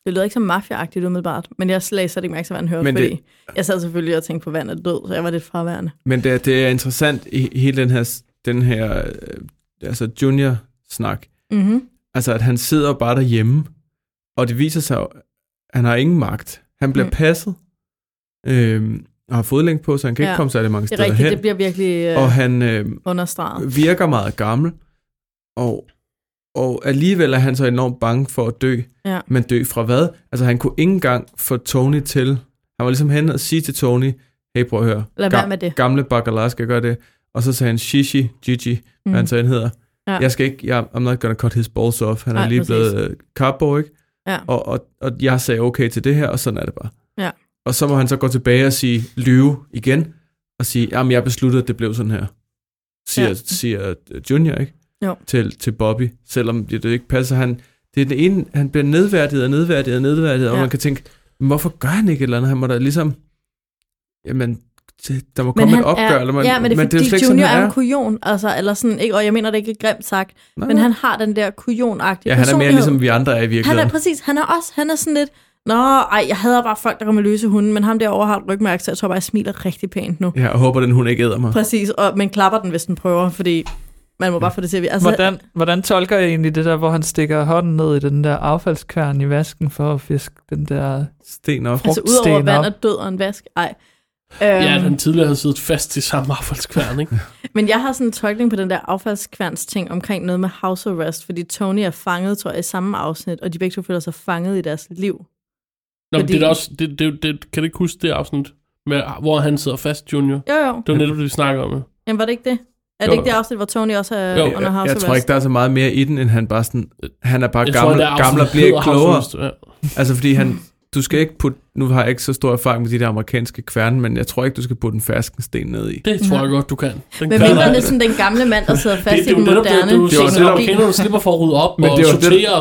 Det lyder ikke så mafia-agtigt umiddelbart, men jeg slet slet ikke mærke til, hvad han hørte, Men det- fordi jeg sad selvfølgelig og tænkte på, vand er død, så jeg var lidt fraværende. Men det, er- det er interessant i hele den her, den her øh, altså junior-snak. Mm-hmm. Altså, at han sidder bare derhjemme, og det viser sig, at han har ingen magt. Han bliver Mm. passet, øhm, har fodlænge på, så han kan Ja, ikke komme særlig mange Det er steder rigtigt, hen. det bliver virkelig øh, Og han øh, understreget. virker meget gammel, og, og alligevel er han så enormt bange for at dø. Ja. Men dø fra hvad? Altså, han kunne ikke engang få Tony til... Han var ligesom hen og sige til Tony, hey, prøv at høre. Lad være med det. Gamle Bacala skal gøre det. Og så sagde han, Shishi, Gigi, mm. hvad han så end hedder. Ja. Jeg skal ikke, jeg, I'm not gonna cut his balls off. Han Nej, er lige præcis. blevet uh, carbo, ikke? Ja. Og, og, og jeg sagde okay til det her, og sådan er det bare. Og så må han så gå tilbage og sige, lyve igen, og sige, jamen jeg besluttede, at det blev sådan her. Siger, Ja. siger øh, Junior, ikke? Jo. Til, til Bobby, selvom det, det ikke passer. Han, det er den ene, han bliver nedværdiget og nedværdiget og nedværdiget, ja. og man kan tænke, "Men hvorfor gør han ikke et eller andet? Han må da ligesom, jamen, det- der må komme han et opgør. er, eller man, ja, men det er fordi, slet ikke Junior sådan, er han en kujon, altså, eller sådan, ikke, og jeg mener det ikke er grimt sagt, Nej, men han har den der kujonagtige Ja, han er mere ligesom vi andre er i Han virkeligheden. er præcis, han er også, han er sådan lidt, Nå, ej, jeg hader bare folk, der kommer løse hunde, men ham derovre har et rygmærke, så jeg tror bare, jeg smiler rigtig pænt nu. Ja, og håber, den hun ikke æder mig. Præcis, og, men klapper den, hvis den prøver, fordi man må bare få det til at. Altså, Hvordan, hvordan tolker jeg egentlig det der, hvor han stikker hånden ned i den der affaldskværn i vasken for at fiske den der Sten op. altså udover vand og død og en vask, ej. Ja, Øhm, den tidligere havde siddet fast i samme affaldskværn, ikke? Men jeg har sådan en tolkning på den der affaldskværns ting omkring noget med house arrest, fordi Tony er fanget, tror jeg, i samme afsnit, og de begge to føler sig fanget i deres liv. Nå, men Fordi- det er også, det, det, det, kan du ikke huske det afsnit, med, hvor han sidder fast, Junior? Jo, jo. Det var netop det, vi snakker om. ja. Jamen, var det ikke det? Er det Jo. ikke det afsnit, hvor Tony også er Jo. under Jeg, house jeg tror ikke, der er så meget mere i den, end han bare sådan... Han er bare Jeg gammel, tror, det gammel og bliver ikke klogere. Ja. Altså, fordi han... du skal ikke putte, nu har jeg ikke så stor erfaring med de der amerikanske kværne, men jeg tror ikke, du skal putte en ferskensten ned i. Det tror jeg godt, du kan. Den Men mindre det er sådan den gamle mand, der sidder fast det, det, i den er jo netop moderne. det, du Det det, det var det- sortere og det var sådan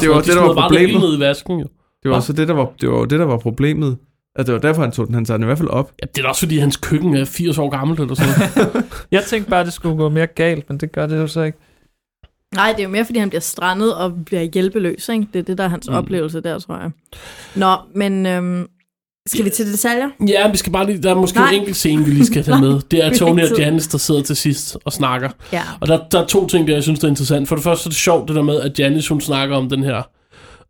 noget. det, der De var det problemet. ned i vasken, jo. Det var så det, der var, det var det, der var problemet. At det var derfor, han tog den. Han tager den i hvert fald op. Ja, det er da også, fordi hans køkken er 80 år gammelt eller sådan. Jeg tænkte bare, at det skulle gå mere galt, men det gør det jo så ikke. Nej, det er jo mere, fordi han bliver strandet og bliver hjælpeløs. Ikke? Det er det, der er hans mm. oplevelse der, tror jeg. Nå, men øhm, skal vi til detaljer? Ja, vi skal bare lige, der er måske Nej. en enkelt scene, vi lige skal tage Nej, med. Det er Tony og. Janice, der sidder til sidst og snakker. Ja. Og der, der er to ting, der jeg synes, der er interessant. For det første så er det sjovt, det der med, at Janice, hun snakker om den her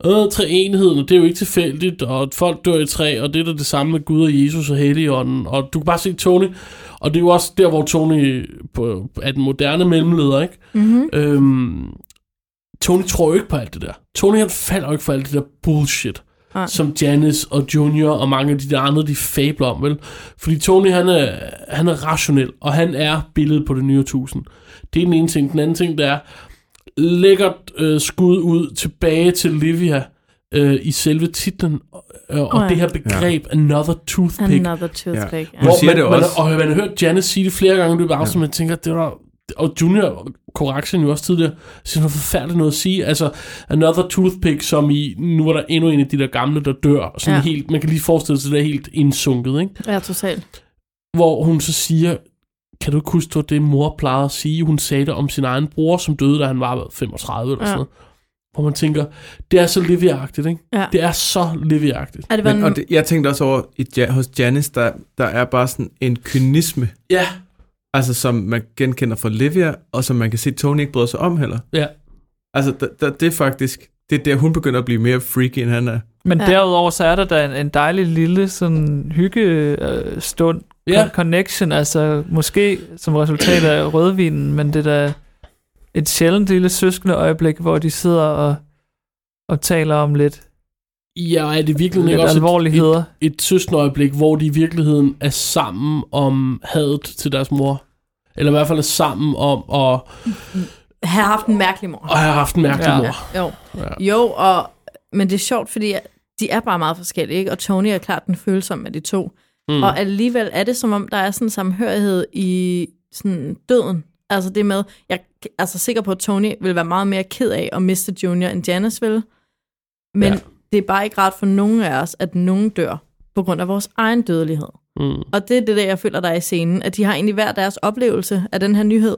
øh, treenigheden, og det er jo ikke tilfældigt, og folk dør i træ, og det er da det samme med Gud og Jesus og Helligånden. Og du kan bare se Tony, og det er jo også der, hvor Tony på, er den moderne mellemleder, ikke? Mm-hmm. Øhm, Tony tror jo ikke på alt det der. Tony han falder jo ikke for alt det der bullshit, Nej. som Janice og Junior og mange af de der andre, de fabler om, vel? Fordi Tony, han er, han er rationel, og han er billedet på det nye tusind. Det er den ene ting. Den anden ting, der er lækkert øh, skud ud tilbage til Livia øh, i selve titlen, øh, og Oh, ja. det her begreb, ja. another toothpick. Another toothpick. Ja. Hun Hvor siger man, det man, også. og man har hørt Janice sige det flere gange i løbet af afsnittet, man tænker, det var... Og Junior Correction jo også tidligere, siger noget forfærdeligt noget at sige. Altså, Another Toothpick, som i, nu var der endnu en af de der gamle, der dør. Sådan Ja. ja. helt, man kan lige forestille sig, det er helt indsunket, ikke? Ja, totalt. Hvor hun så siger, kan du ikke huske, det mor plejede at sige? Hun sagde det om sin egen bror, som døde, da han var hvad, 35 eller Ja. sådan noget. Hvor man tænker, det er så Livia-agtigt, ikke? Ja. Det er så Livia-agtigt. Er det Men, og det, jeg tænkte også over, i, Ja- hos Janice, der, der er bare sådan en kynisme, Ja, altså som man genkender fra Livia, og som man kan se, Tony ikke bryder sig om heller. ja. Altså, der, der, det er faktisk, det er der, hun begynder at blive mere freaky, end han er. Men Ja. ja. derudover så er der da en, en dejlig lille sådan hygge øh, stund Ja. ja. connection, altså måske som resultat af rødvinen, men det er da et sjældent lille søskende øjeblik, hvor de sidder og, og taler om lidt, Ja, og er det virkelig ikke også et, alvorligheder. et, et søskenøjeblik, hvor de i virkeligheden er sammen om hadet til deres mor? Eller i hvert fald er sammen om at, har haft en mærkelig mor. at have haft en mærkelig Ja. mor. Jo. Ja. jo, og, men det er sjovt, fordi de er bare meget forskellige, ikke? og Tony er klart den følsomme af de to. Mm. Og alligevel er det som om, der er sådan en samhørighed i sådan døden. Altså det med, jeg er altså sikker på, at Tony vil være meget mere ked af at miste Junior, end Janice vil. Men ja. det er bare ikke rart for nogen af os, at nogen dør på grund af vores egen dødelighed. Mm. Og det er det, der jeg føler, der er i scenen, at de har egentlig hver deres oplevelse af den her nyhed.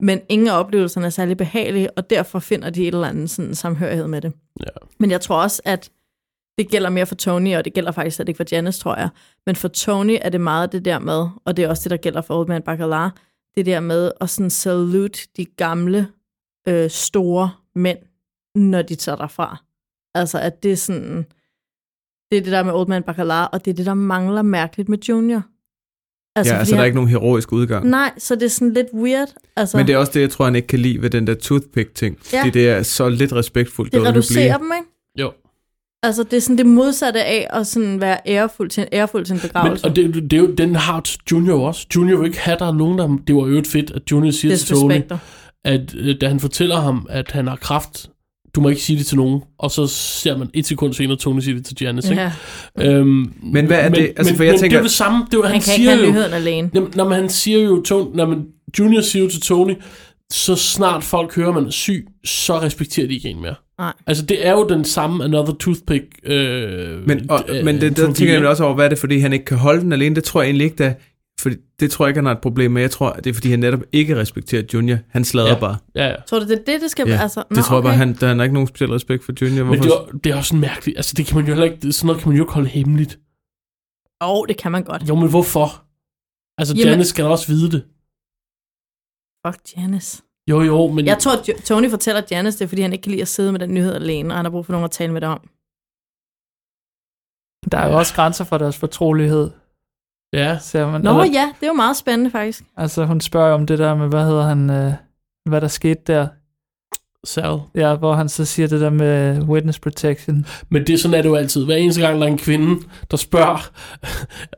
Men ingen af oplevelserne er særlig behagelige, og derfor finder de et eller andet sådan samhørighed med det. Ja. Men jeg tror også, at det gælder mere for Tony, og det gælder faktisk slet ikke for Janice, tror jeg. Men for Tony er det meget det der med, og det er også det, der gælder for Old Man Baccalar, det der med at sådan salute de gamle, øh, store mænd, når de tager derfra. Altså, at det er sådan... Det er det der med Old Man Baccalar, og det er det, der mangler mærkeligt med Junior. Altså, ja, altså fordi der er han- ikke nogen heroisk udgang. Nej, så det er sådan lidt weird. Altså, Men det er også det, jeg tror, han ikke kan lide ved den der toothpick-ting. Ja. Fordi det er så lidt respektfuldt. det reducerer dem, ikke? Altså, det er sådan det modsatte af at sådan være ærefuld til, ærefuld til en Men, begravelse. og det, det, er jo, den har Junior også. Junior vil ikke have, der er nogen, der... Det var jo et fedt, at Junior siger til Tony, at øh, da han fortæller ham, at han har kraft, du må ikke sige det til nogen. Og så ser man et sekund senere, Tony siger det til Janice. Ikke? Ja. Øhm, Men hvad er det? Altså, men, for jeg men tænker- det er jo det samme. Det er han, Han kan ikke siger have jo, nyheden alene. Jamen, når man, han siger jo, Tony, når man, Junior siger jo til Tony, så snart folk hører, at man er syg, så respekterer de ikke en mere. Nej. Altså, det er jo den samme Another Toothpick. Øh, Men, og, øh, men det, der tænker jeg også over, hvad er det, fordi han ikke kan holde den alene? Det tror jeg egentlig ikke, der, for det tror jeg ikke, han har et problem med. Jeg tror, det er, fordi han netop ikke respekterer Junior. Han slader Ja. bare. Ja, ja. Tror du, det er det, det skal... Ja, altså, det tror jeg bare, han, der, han har ikke nogen speciel respekt for Junior. Men Hvorfor? det er, det er også mærkeligt. Altså, det kan man jo heller ikke, det- sådan noget kan man jo ikke holde hemmeligt. Åh, oh, det kan man godt. Jo, men hvorfor? Altså, Jamen- Janice skal da også vide det. Fuck Janice. Jo, jo, men... Jeg tror, at Tony fortæller Janice det, er, fordi han ikke kan lide at sidde med den nyhed alene, og han har brug for nogen at tale med det om. Der er jo også grænser for deres fortrolighed, Ja, ser man. Nå Eller- ja, det er jo meget spændende faktisk. Altså, hun spørger om det der med, hvad hedder han, øh, hvad der skete der. Sal. Ja, hvor han så siger det der med witness protection. Men det sådan er det jo altid. Hver eneste gang, der er en kvinde, der spørger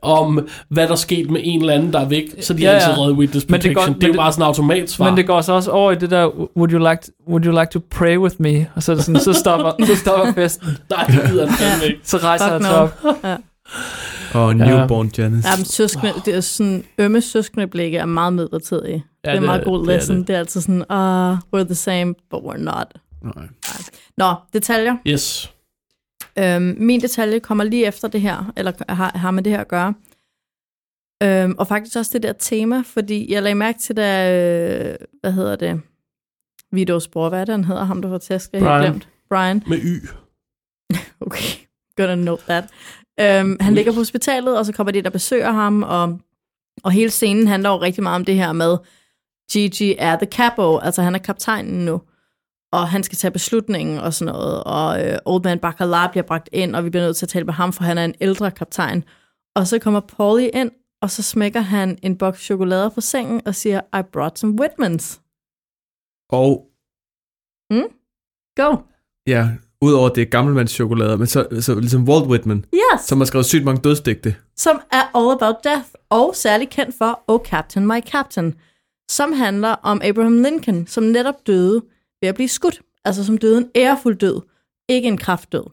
om, hvad der er sket med en eller anden, der er væk, så de Ja, ja, altid reddet witness Men det protection. går- Det, er jo bare sådan en automatsvar. Men det går så også over i det der, would you like, would you like to pray with me? Og så, er det sådan, så, stopper, så stopper festen. Nej, det gider han ikke. Så rejser Fuck han no. sig op. Ja. Og newborn Janice. Ja, men søskende, det er sådan, ømme søskende blikke er meget midlertidige. Ja, det er en meget god det er lesson. Det, det. er altid sådan, ah, we're the same, but we're not. Nej. Nå, detaljer. Yes. Øhm, min detalje kommer lige efter det her, eller har, har med det her at gøre. Øhm, og faktisk også det der tema, fordi jeg lagde mærke til, da, øh, hvad hedder det, Vidos bror, hvad er det, han hedder, ham der var tæsk, jeg helt glemt. Brian. Med Y. Okay, gonna note that. Øhm, han ligger på hospitalet, og så kommer de der besøger ham, og, og hele scenen handler jo rigtig meget om det her med, Gigi er the capo, altså han er kaptajnen nu, og han skal tage beslutningen og sådan noget, og øh, Old Man Bacala bliver bragt ind, og vi bliver nødt til at tale med ham, for han er en ældre kaptajn. Og så kommer Paulie ind, og så smækker han en boks chokolader på sengen og siger, I brought some Whitmans. Og Go. ja, udover det er gammelmandschokolade, men så, så ligesom Walt Whitman, Yes. som har skrevet sygt mange dødsdigte. som er All About Death, og særligt kendt for Oh Captain, My Captain, som handler om Abraham Lincoln, som netop døde ved at blive skudt, altså som døde en ærefuld død, ikke en kraftdød.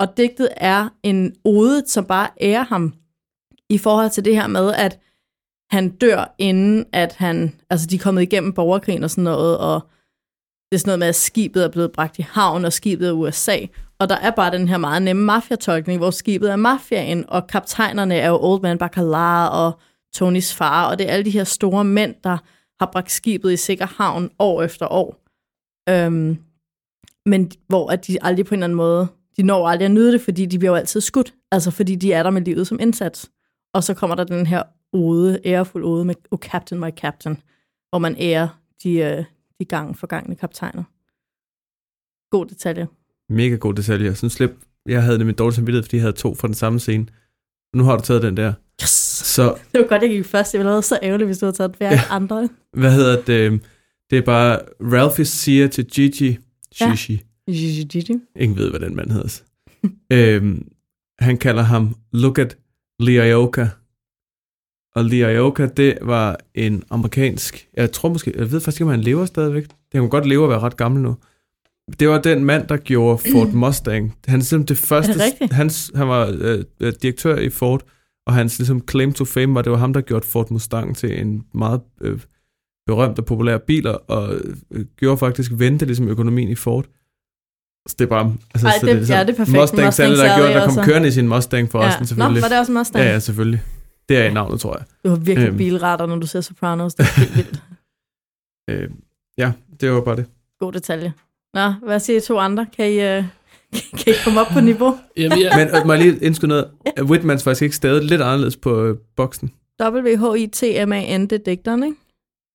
Og digtet er en ode, som bare ærer ham i forhold til det her med, at han dør inden, at han, altså de er kommet igennem borgerkrigen og sådan noget, og det er sådan noget med, at skibet er blevet bragt i havn, og skibet er USA. Og der er bare den her meget nemme mafiatolkning, hvor skibet er mafiaen, og kaptajnerne er jo Old Man Bacala og Tonys far, og det er alle de her store mænd, der har bragt skibet i sikker havn år efter år. Øhm, men hvor at de aldrig på en eller anden måde, de når aldrig at nyde det, fordi de bliver jo altid skudt. Altså fordi de er der med livet som indsats. Og så kommer der den her ode, ærefuld ode med Oh Captain, My Captain, hvor man ærer de, øh, de gang forgangne kaptajner. God detalje. Mega god detalje. Sådan slip. Jeg havde det med dårlig samvittighed, fordi jeg havde to fra den samme scene. Nu har du taget den der. Yes! Så Det var godt, jeg gik først. Jeg ville have været så ærgerligt, hvis du havde taget hver ja. andre. hvad hedder det? Det er bare, Ralphie siger til Gigi, Ja. Gigi, Gigi. ingen ved, hvad den mand hedder. øhm, han kalder ham Look at Leioka. Og Leioka, det var en amerikansk, jeg tror måske, jeg ved faktisk ikke, om han lever stadigvæk. Det kan godt leve og være ret gammel nu. Det var den mand, der gjorde Ford Mustang. Han er simpelthen det første, rigtigt? hans, han var øh, øh, direktør i Ford, og hans ligesom, claim to fame var, det var ham, der gjorde Ford Mustang til en meget øh, berømt og populær bil, og øh, gjorde faktisk vendte ligesom økonomien i Ford. Så det er bare... Altså, Ej, så det- ligesom ja, det er perfekt. Mustangs, alle, der gjorde, er der kom også- kørende i sin Mustang forresten, Ja. Nå, selvfølgelig. var det også Mustang? Ja, ja, selvfølgelig. Det er i navnet, tror jeg. Du har virkelig Øhm. bilretter, når du ser Sopranos. Det er helt vildt. Øh, ja, det var bare det. God detalje. Nå, hvad siger I to andre? Kan I, uh, kan I komme op på niveau? Jamen, ja. Men øh, må jeg lige indskyde noget? Ja. Whitmans faktisk ikke stadig lidt anderledes på øh, boksen. W-H-I-T-M-A-N, det er digteren, ikke?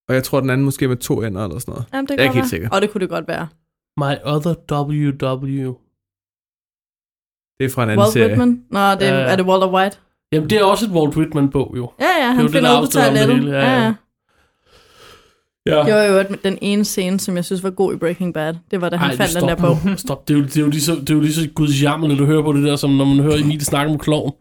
Og jeg tror, den anden måske med to ender eller sådan noget. Jamen, det Jeg er ikke helt være. sikker. Og det kunne det godt være. My Other WW. Det er fra en anden Walt serie. Whitman? Nå, det, ja. er det Walter White? Jamen, det er også et Walt Whitman-bog, jo. Ja, ja, Det er han det, finder der ud på afslører om det toilettet. hele, Ja, ja, ja. ja. Det var jo den ene scene, som jeg synes var god i Breaking Bad. Det var, da han Ej, fandt den stop der bog. Stop. Det er, jo, det, er jo lige så, det er jo lige så gudsjammer, når du hører på det der, som når man hører Emil snakke om kloven.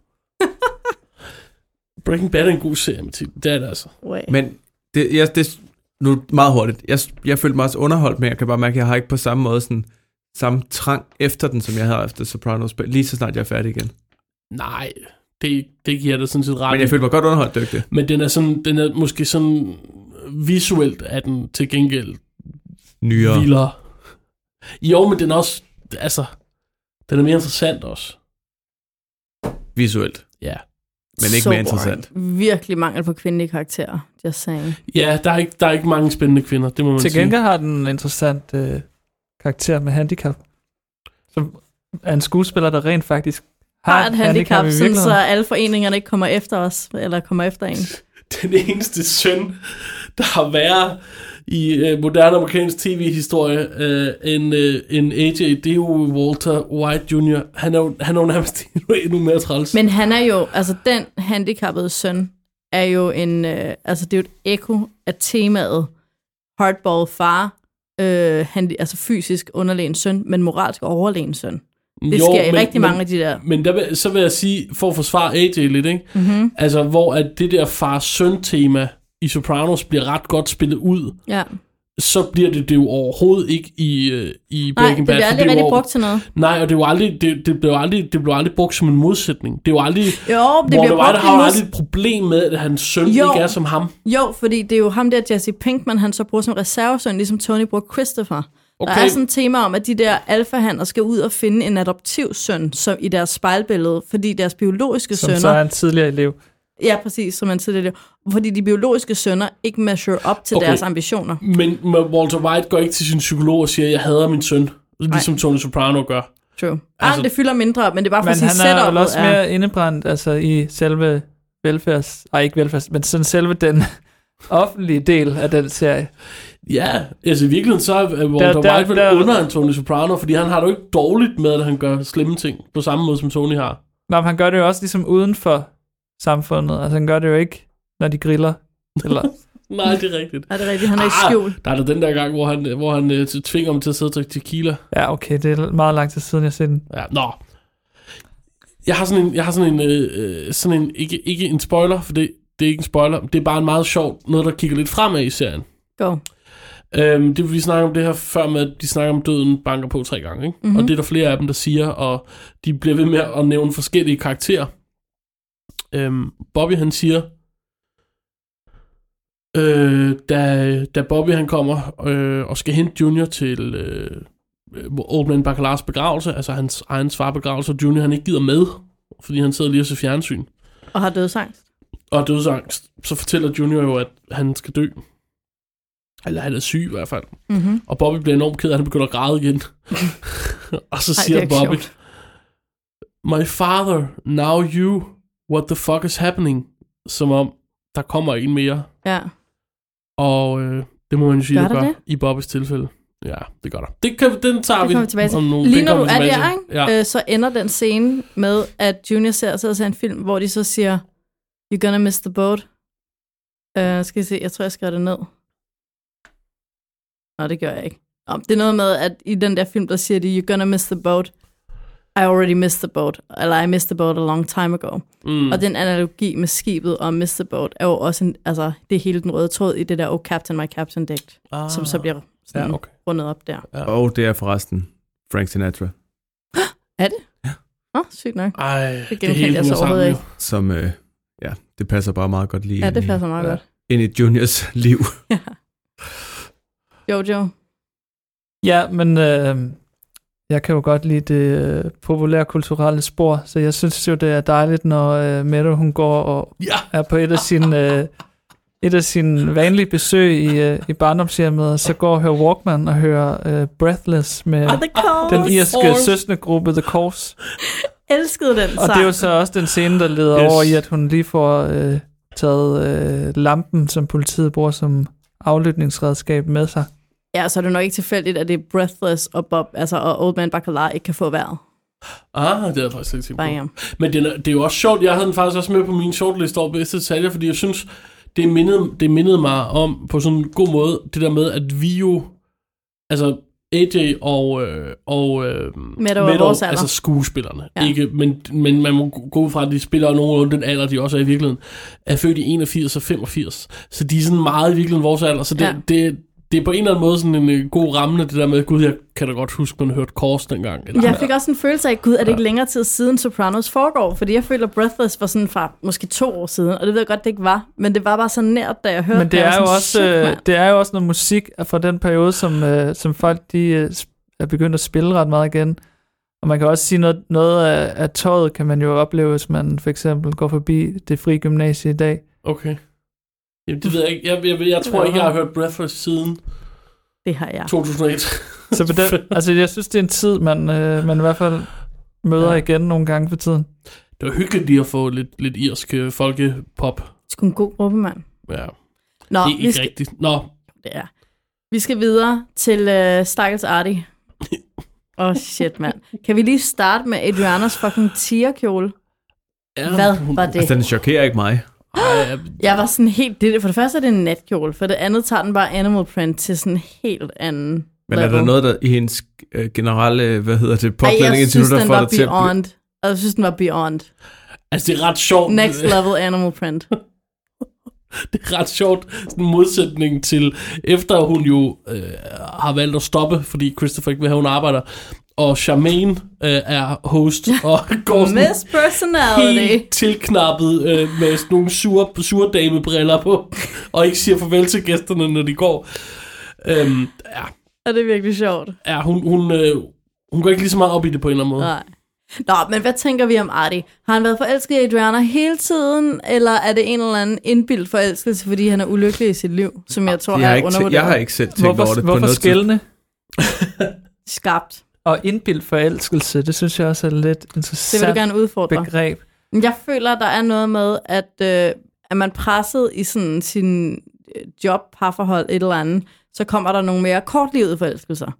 Breaking Bad er en god serie, Mathilde. Det er det altså. Way. Men det, jeg, det, nu meget hurtigt. Jeg, jeg følte mig også underholdt, men jeg kan bare mærke, at jeg har ikke på samme måde sådan, samme trang efter den, som jeg havde efter Sopranos, lige så snart jeg er færdig igen. Nej, det, det giver dig sådan set ret. Men jeg følte mig godt underholdt, er det. Men den er, sådan, den er måske sådan visuelt er den til gengæld Nyere. vildere. Jo, men den er også, altså, den er mere interessant også. Visuelt. Ja. Men ikke Så mere interessant. boring. Virkelig mangel på kvindelige karakterer, just saying. Ja, der er ikke, der er ikke mange spændende kvinder, det må man Til sige. gengæld har den en interessant øh, karakter med handicap. Som er en skuespiller, der rent faktisk har, et handicap, sådan, så alle foreningerne ikke kommer efter os, eller kommer efter en. Den eneste søn, der har været i øh, moderne amerikansk tv-historie øh, en, øh, en AJ, det er jo Walter White Jr. Han er jo, han er jo nærmest endnu, mere træls. Men han er jo, altså den handicappede søn, er jo en, øh, altså det er jo et ekko af temaet Hardball far, øh, han, altså fysisk underlegen søn, men moralsk overlegen søn. Det jo, sker i men, rigtig mange men, af de der. Men der vil, så vil jeg sige, for at forsvare AJ lidt, ikke? Mm-hmm. Altså, hvor at det der far-søn-tema i Sopranos bliver ret godt spillet ud, Ja. så bliver det det jo overhovedet ikke i, øh, i Nej, Breaking det Bad. bliver for aldrig er jo rigtig over- brugt til noget. Nej, og det, var aldrig, det, det, blev aldrig, det blev aldrig brugt som en modsætning. Det var aldrig... Jo, det Walter bliver White brugt har jo i aldrig et problem med, at hans søn Jo. ikke er som ham. Jo, fordi det er jo ham der, Jesse Pinkman, han så bruger som reservesøn, ligesom Tony bruger Christopher. Okay. Der er sådan et tema om, at de der alfahander skal ud og finde en adoptiv søn som i deres spejlbillede, fordi deres biologiske Som sønner... så er en tidligere elev. Ja, præcis, som man tidligere Fordi de biologiske sønner ikke measure op til Okay. deres ambitioner. Men men Walter White går ikke til sin psykolog og siger, jeg hader min søn. Ligesom Tony Soprano gør. True. Altså- Altså, det fylder mindre, men det er bare for Men at sige, han er jo også mere indebrændt altså, i selve velfærds... Ej, ikke velfærds, men sådan selve den offentlige del af den serie. Ja, altså i virkeligheden så er Walter Der- der- White vel der- under en Tony Soprano, fordi han har det jo ikke dårligt med, at han gør slemme ting, på samme måde som Tony har. Men han gør det jo også ligesom uden for samfundet. Altså, han gør det jo ikke, når de griller. Eller, Nej, det er rigtigt. Er det rigtigt? Han er ikke Ah, skjult. Der er der den der gang, hvor han, hvor han øh, tvinger ham til at sidde og drikke tequila. ja, okay, det er meget lang tid siden, jeg har set den. Ja, nå. Jeg har sådan en, jeg har sådan en, øh, øh, sådan en ikke, ikke en spoiler, for det, det er ikke en spoiler, det er bare en meget sjov, noget der kigger lidt fremad i serien. Go. Øhm, det vi snakker om det her før med, at de snakker om døden banker på tre gange, ikke? Mhm. Og det er der flere af dem, der siger, og de bliver ved med at nævne forskellige karakterer. Øhm, Bobby han siger, øh, da, da Bobby han kommer øh, og skal hente Junior til øh, Old Man Bacalars begravelse, altså hans egen far begravelse, og Junior han ikke gider med, fordi han sidder lige og ser fjernsyn Og har dødsangst. Og dødsangst, så fortæller Junior jo, at han skal dø. Eller han er syg i hvert fald. Mm-hmm. Og Bobby bliver enormt ked af, at han begynder at græde igen. og så Ej, siger er ikke Bobby, sjovt. My father, now you, what the fuck is happening? Som om, der kommer en mere. Ja. Og øh, det må man jo sige, Gør det gør det? i Bobbys tilfælde. Ja, det gør der. Det kan, den tager Det vi vi tilbage til. om nogle Lige når du er der, ikke? Ja. Øh, så ender den scene med, at Junior ser ser en film, hvor de så siger, You're gonna miss the boat. Uh, skal jeg se, jeg tror, jeg skrev det ned. Nå, det gør jeg ikke. Nå, det er noget med, at i den der film, der siger de, You're gonna miss the boat. I already missed the boat. Eller I missed the boat a long time ago. Mm. Og den analogi med skibet og miss the boat, er jo også en, altså, det er hele den røde tråd i det der Oh Captain, My Captain digt, ah. som så bliver sådan Ja, okay. rundet op der. Og det er forresten Frank Sinatra, Er det? Ja. Åh, oh, sygt nok. Ej, Det det, hele jeg hænger så sammen overhovedet ikke. som, øh, ja, det passer bare meget godt lige Ja, ind, det i, passer meget ja. godt. ind i Juniors liv. Jojo. Ja, men øh, jeg kan jo godt lide det øh, populære kulturelle spor, så jeg synes jo, det er dejligt, når øh, Mette, hun går og Ja. er på et af sine, øh, et af sine vanlige besøg i, øh, i barndomshjemmet, og så går og hører Walkman og hører øh, Breathless med Course. den irske søsne gruppe The Course. Elskede den Og sang. det er jo så også den scene, der leder Yes. over i, at hun lige får øh, taget øh, lampen, som politiet bruger som aflytningsredskab med sig. Ja, så er det nok ikke tilfældigt, at det er Breathless og Bob, altså og Old Man Baccarat ikke kan få vejret. Ah, det havde jeg faktisk ikke tænkt på. Bam. Men det er, det er jo også sjovt, jeg havde den faktisk også med på min shortlist over bedste detaljer, fordi jeg synes, det mindede, det mindede mig om på sådan en god måde, det der med, at vi jo, altså AJ og, øh, og øh, Meadow alder. altså skuespillerne, Ja. ikke, men, men man må gå ud fra, at de spiller nogenlunde den alder, de også er i virkeligheden, er født i 81 og 85, så de er sådan meget i virkeligheden vores alder, så det, ja. det, det er på en eller anden måde sådan en øh, god ramme, det der med, gud, jeg kan da godt huske, man hørte Kors dengang. Eller, Jeg fik også en følelse af, gud, er det ikke længere tid siden Sopranos foregår? Fordi jeg føler, Breathless var sådan fra måske to år siden, og det ved jeg godt, det ikke var. Men det var bare så nært, da jeg hørte Men det er, jo også, øh, det er jo også noget musik fra den periode, som, øh, som folk de, øh, er begyndt at spille ret meget igen. Og man kan også sige, noget, noget af, af tøjet kan man jo opleve, hvis man for eksempel går forbi det frie gymnasie i dag. Okay. Jamen, det ved jeg ikke. Jeg, jeg, jeg, jeg tror ikke, jeg har hørt Breathless siden Det har jeg. 2001. Så på den, altså, jeg synes, det er en tid, man, øh, man i hvert fald møder Ja. igen nogle gange for tiden. Det var hyggeligt lige at få lidt, lidt irsk øh, folkepop. Sgu en god gruppe, mand. Ja, Nå, det er vi ikke skal, rigtigt. Nå, det er. Vi skal videre til uh, Stakkels Artie. Åh, oh, shit, mand. Kan vi lige starte med Adrianas fucking tierkjole? ja, Hvad hun- var det? Altså, den chokerer ikke mig. Ej, Jeg var sådan helt... Det, for det første er det en natkjole, for det andet tager den bare animal print til sådan en helt anden Men er level. der noget der i hendes øh, generelle, hvad hedder det, påklædning jeg indtil nu, der får dig til at beyond. Og jeg synes, den var beyond. altså, det er ret sjovt. Next level animal print. Det er ret sjovt, sådan en modsætning til, efter hun jo øh, har valgt at stoppe, fordi Christopher ikke vil have, hun arbejder, og Charmaine øh, er host, og går sådan Miss Personality. helt tilknappet øh, med sådan nogle sure, sure damebriller på, og ikke siger farvel til gæsterne, når de går. Øhm, ja, Og det er virkelig sjovt. ja, hun, hun, øh, hun går ikke lige så meget op i det på en eller anden måde. Nej. Nå, men hvad tænker vi om Artie? Har han været forelsket i Adriana hele tiden, eller er det en eller anden indbildt forelskelse, fordi han er ulykkelig i sit liv, som jeg tror Jeg har, er undervurderet? jeg har ikke selv tænkt over Hvorfor, det på hvorfor noget skældne? Skabt. Og indbild forelskelse, det synes jeg også er lidt Det vil interessant du gerne udfordre. begreb. Jeg føler, der er noget med, at øh, er man presset i sådan sin øh, job, parforhold, et eller andet, så kommer der nogle mere kortlivede forelskelser.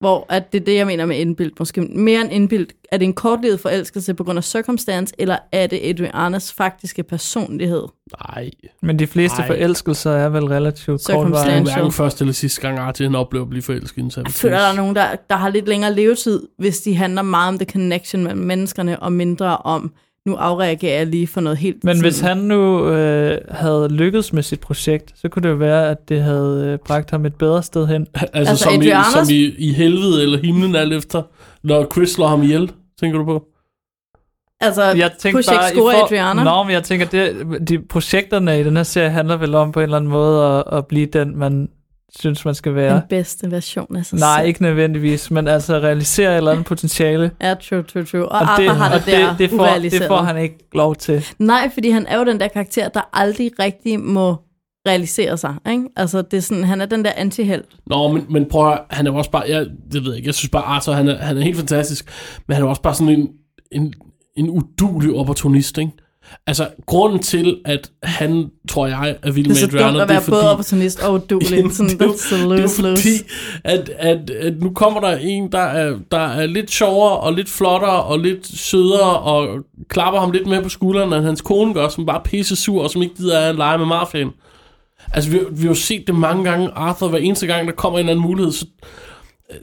Hvor at det er det, jeg mener med indbildt. Måske mere end indbildt. Er det en kortlivet forelskelse på grund af circumstance, eller er det Adrianas faktiske personlighed? Nej, Men de fleste Ej. forelskelser er vel relativt Circumstance. det er kortvarige. hverken første eller sidste gang, Artie han oplever at blive forelsket i en Jeg føler, der er nogen, der, der har lidt længere levetid, hvis de handler meget om the connection mellem menneskerne, og mindre om, nu afreagerer jeg lige for noget helt... Men hvis han nu øh, havde lykkedes med sit projekt, så kunne det jo være, at det havde øh, bragt ham et bedre sted hen. Altså, Altså, som, i, som i, i helvede eller himlen alt efter, når Chris slår ham ihjel, tænker du på? Altså, Jeg tænkte projekt bare, score i for... Adriana. Nå, men jeg tænker, det, de projekterne i den her serie handler vel om på en eller anden måde at, at blive den, man synes, man skal være. Den bedste version af sig Nej, selv. ikke nødvendigvis, men altså realisere et eller andet potentiale. Ja, true, true, true. Og, Og, det, Arthur har det, og der det, det, får, det får han ikke lov til. Nej, fordi han er jo den der karakter, der aldrig rigtig må realisere sig. Ikke? Altså, det er sådan, han er den der antihelt. Nå, men, men prøv at, han er jo også bare, jeg, det ved jeg ikke, jeg synes bare, Arthur, han er, han er helt fantastisk, men han er også bare sådan en, en, en udulig opportunist, ikke? Altså, grunden til, at han, tror jeg, er vild Det er med så Adriana, dumt at være både opportunist og. Jamen, sådan, det that's a det er fordi, at, at, at nu kommer der en, der er, der er lidt sjovere og lidt flottere og lidt sødere og klapper ham lidt mere på skulderen, end hans kone gør, som bare pisse sur og som ikke gider at lege med mafiaen. Altså, vi, vi har jo set det mange gange, Arthur, hver eneste gang, der kommer en eller anden mulighed, så,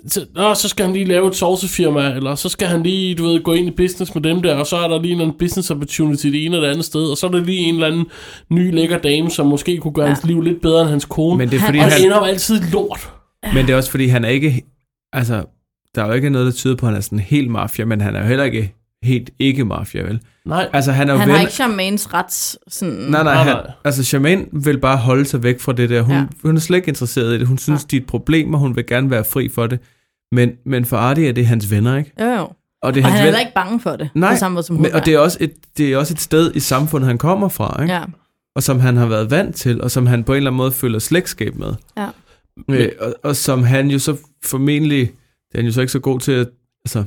så, nå, så skal han lige lave et sovsefirma, eller så skal han lige, du ved, gå ind i business med dem der, og så er der lige en business opportunity det ene eller det andet sted, og så er der lige en eller anden ny lækker dame, som måske kunne gøre ja. hans liv lidt bedre end hans kone. Men det er fordi, og han, ender jo altid lort. men det er også fordi, han er ikke... Altså, der er jo ikke noget, der tyder på, at han er sådan helt mafia, men han er jo heller ikke helt ikke mafia, vel? Nej, Altså, han er Han ven... har ikke Charmaines rets... Sådan, Nej, nej, Nej, han, altså Charmaine vil bare holde sig væk fra det der. Hun, Ja. hun er slet ikke interesseret i det. Hun synes, ja. det er et problem, og hun vil gerne være fri for det. Men, men for Artie er det hans venner, ikke? Jo, jo. Og det er Og han er ven- heller ikke bange for det. Nej, på samme måde som hun men, og det er, også et, det er også et sted i samfundet, han kommer fra, ikke? Ja, og som han har været vant til, og som han på en eller anden måde føler slægtskab med. ja. Øh, og, og som han jo så formentlig, det er han jo så ikke så god til at, altså,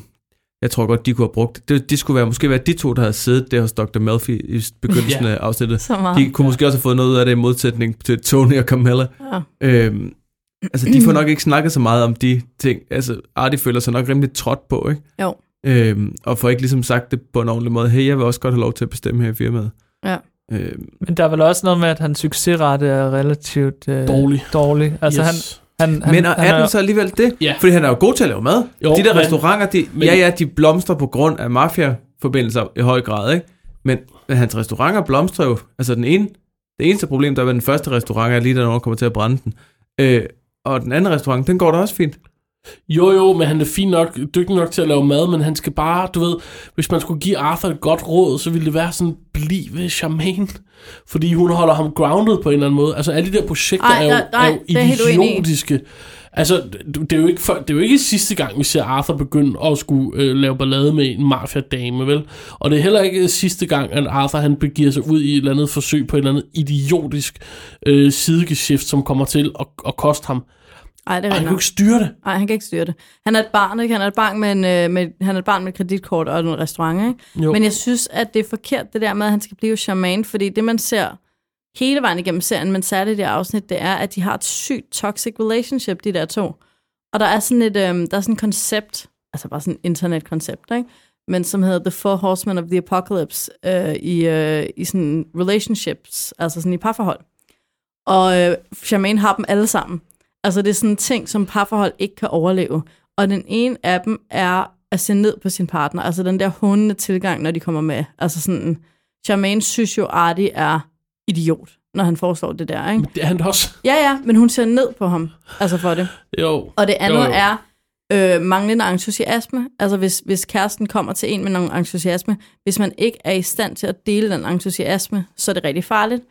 jeg tror godt, de kunne have brugt, det, de skulle være, måske være de to, der havde siddet der hos Dr. Melfi i begyndelsen Ja. af afsnittet. Så meget. De kunne måske også have fået noget ud af det i modsætning til Tony og Camilla. Ja. Øhm, altså, de får nok ikke snakket så meget om de ting. Altså, Artie føler sig nok rimelig trådt på, ikke? Jo. Øhm, og får ikke ligesom sagt det på en ordentlig måde. Hey, jeg vil også godt have lov til at bestemme her i firmaet. Ja. Øhm, Men der er vel også noget med, at hans succesrate er relativt øh, Dårlig. dårlig. Altså yes. han, han, han, men er, han er den så alligevel det? Ja. Fordi han er jo god til at lave mad. Jo, de der men- restauranter, de, men- ja ja, de blomstrer på grund af mafia-forbindelser i høj grad, ikke? Men, men hans restauranter blomstrer jo. Altså den ene, det eneste problem, der er ved den første restaurant, er lige, da nogen kommer til at brænde den. Øh, og den anden restaurant, den går da også fint. Jo, jo, men han er fint nok, dygtig nok til at lave mad, men han skal bare, du ved, hvis man skulle give Arthur et godt råd, så ville det være sådan, bliv ved Charmaine. Fordi hun holder ham grounded på en eller anden måde. Altså alle de der projekter Ej, er jo, nej, nej, er jo det er idiotiske. Altså, det er, jo ikke for, det er jo ikke sidste gang, vi ser Arthur begynde at skulle øh, lave ballade med en mafia-dame, vel? Og det er heller ikke sidste gang, at Arthur han begiver sig ud i et eller andet forsøg på et eller andet idiotisk øh, sidegeschæft, som kommer til at, at koste ham. Ej, det er han rigtigt. ikke styre det. Nej, han kan ikke styre det. Han er et barn, ikke? Han er et barn med, en, øh, med, han er et barn med et kreditkort og en restaurant, ikke? Jo. Men jeg synes, at det er forkert, det der med, at han skal blive Charmaine, fordi det, man ser hele vejen igennem serien, men særligt i det afsnit, det er, at de har et sygt toxic relationship, de der to. Og der er sådan et, øhm, der er sådan et koncept, altså bare sådan et internetkoncept, ikke? men som hedder The Four Horsemen of the Apocalypse øh, i, øh, i sådan relationships, altså sådan i parforhold. Og øh, Charmaine har dem alle sammen. Altså det er sådan en ting, som parforhold ikke kan overleve. Og den ene af dem er at se ned på sin partner. Altså den der hundende tilgang, når de kommer med. Altså sådan, Charmaine synes jo, Artie er idiot, når han foreslår det der, ikke? Men det er han også. Ja, ja, men hun ser ned på ham, altså for det. Jo. Og det andet jo, jo. er øh, manglende entusiasme. Altså hvis, hvis kæresten kommer til en med nogen entusiasme, hvis man ikke er i stand til at dele den entusiasme, så er det rigtig farligt.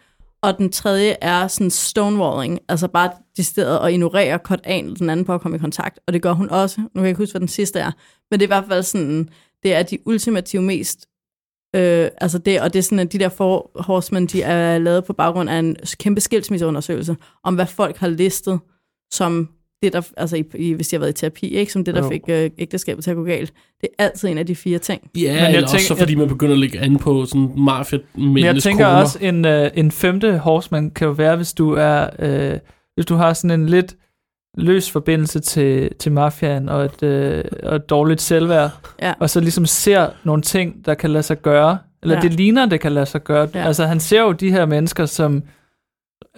Og den tredje er sådan stonewalling, altså bare decideret at ignorere, kort an den anden på at komme i kontakt. Og det gør hun også. Nu kan jeg ikke huske, hvad den sidste er. Men det er i hvert fald sådan, det er de ultimative mest Øh, altså det, og det er sådan, at de der for horsemen, de er lavet på baggrund af en kæmpe skilsmisseundersøgelse, om hvad folk har listet som det, der, altså i, i, hvis de har været i terapi, ikke? som det, der Jo. fik øh, ægteskabet til at gå galt. Det er altid en af de fire ting. Ja, Men jeg eller også tænker- så fordi man begynder at lægge an på sådan mafia Men jeg tænker også, en, øh, en femte horseman kan jo være, hvis du er, øh, hvis du har sådan en lidt løs forbindelse til, til mafiaen og et, øh, og et dårligt selvværd, Ja. og så ligesom ser nogle ting, der kan lade sig gøre, eller Ja. det ligner, det kan lade sig gøre. Ja. Altså han ser jo de her mennesker, som,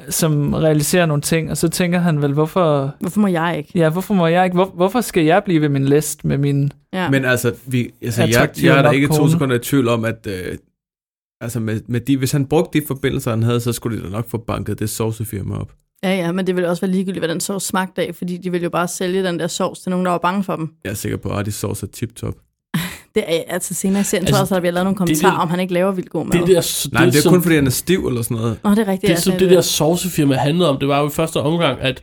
som realiserer nogle ting, og så tænker han vel, hvorfor, Hvorfor må jeg ikke? ja, hvorfor må jeg ikke, hvor, hvorfor skal jeg blive ved min list med min... Ja. Men altså, vi, altså jeg, jeg er da ikke to sekunder i tvivl om, at øh, altså med, med de, hvis han brugte de forbindelser, han havde, så skulle de da nok få banket det sovsefirma op. ja, ja, men det ville også være ligegyldigt, hvad den sovs smagte af, fordi de ville jo bare sælge den der sovs til nogen, der var bange for dem. Jeg er sikker på, at de sovs er tip-top. Det er altså senere i serien, Altså, altså, tror jeg, så har vi lavet nogle kommentarer, det- om han ikke laver vildt god mad. Det der, Nej, men det er som- kun fordi, han er stiv eller sådan noget. Nå, det er rigtigt. det, som er det der sovsefirma handlede om, det var jo i første omgang, at